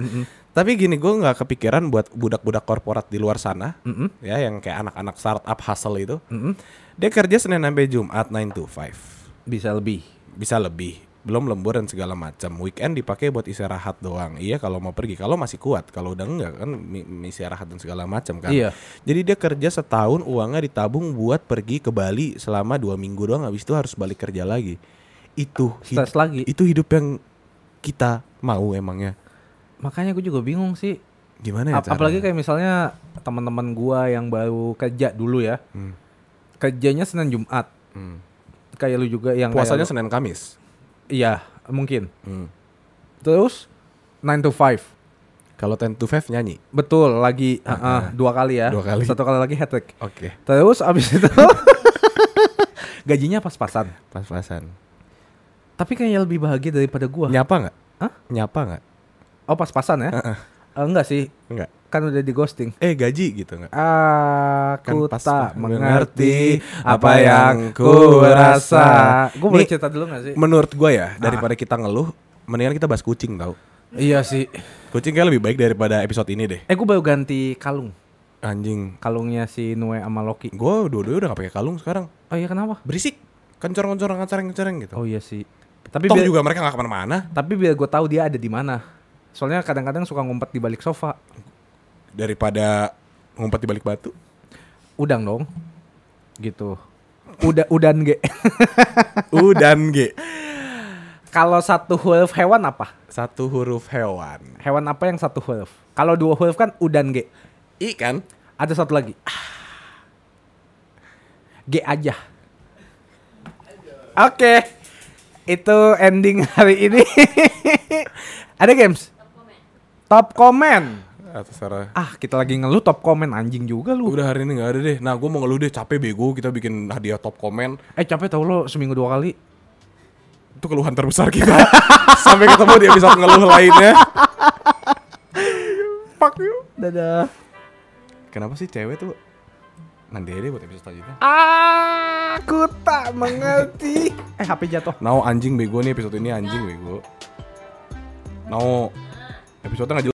Tapi gini gua nggak kepikiran buat budak-budak korporat di luar sana Mm-mm, ya yang kayak anak-anak startup hustle itu. mm-mm. Dia kerja Senin sampai Jumat 9 to 5. Bisa lebih. Bisa lebih. Belum lembur dan segala macam. Weekend dipakai buat istirahat doang. Iya kalau mau pergi. Kalau masih kuat. Kalau udah enggak kan istirahat dan segala macam kan. Iya. Jadi dia kerja setahun uangnya ditabung buat pergi ke Bali selama dua minggu doang habis itu harus balik kerja lagi. Itu hid- lagi. itu hidup yang kita mau emangnya. Makanya gue juga bingung sih. Gimana ya? Ap- apalagi kayak misalnya teman-teman gua yang baru kerja dulu ya. Hmm. Kerjanya Senin Jumat. Hmm. Kayak lu juga yang puasanya Senin Kamis. Iya, mungkin. Hmm. Terus 9 to 5. Kalau ten to five nyanyi. Betul, lagi ah, ah, dua kali ya. Dua kali. Satu kali lagi hat trick. Oke. Terus abis itu [LAUGHS] gajinya pas-pasan. Pas-pasan. Tapi kayaknya lebih bahagia daripada gua. Nyapa nggak? Hah? Nyapa nggak? Oh pas-pasan ya? Eh, enggak sih, Enggak. kan udah di ghosting. Eh gaji gitu nggak? Aku Kan pas tak mengerti apa yang ku rasa. Gue boleh cerita dulu gak sih? Menurut gue ya, daripada kita ngeluh, mendingan kita bahas kucing tau. iya sih. Kucing kayak lebih baik daripada episode ini deh. Eh gue baru ganti kalung. Anjing. Kalungnya si Nue sama Loki. Gue dua-dua udah gak pakai kalung sekarang. Oh iya kenapa? Berisik. Kencorong-kencorong, ngecereng-ngecereng gitu. Oh iya sih. Tapi Toh biar, juga mereka gak ke mana-mana. tapi biar gue tahu dia ada di mana. Soalnya kadang-kadang suka ngumpet di balik sofa. Daripada ngumpet di balik batu. Udang dong. Gitu. Udah udan ge. [LAUGHS] Udan G. Kalau satu huruf hewan apa? Satu huruf hewan. Hewan apa yang satu huruf? Kalau dua huruf kan udan ge. I kan? Ada satu lagi. G aja. Oke. Itu ending hari ini. [LAUGHS] Ada games? Top comment. Atau Sarah. Ah, kita lagi ngeluh top comment anjing juga lu. Udah hari ini gak ada deh. Nah gue mau ngeluh deh capek bego kita bikin hadiah top komen. Eh, capek tau lo seminggu dua kali. Itu keluhan terbesar kita. [LAUGHS] Sampai ketemu di episode ngeluh lainnya. Fuck you. Dadah. Kenapa sih cewek tuh nanti aja deh buat episode selanjutnya. Aku tak mengerti. [LAUGHS] eh, HP jatuh. Now anjing bego nih episode ini anjing bego. Now episode nggak jelas.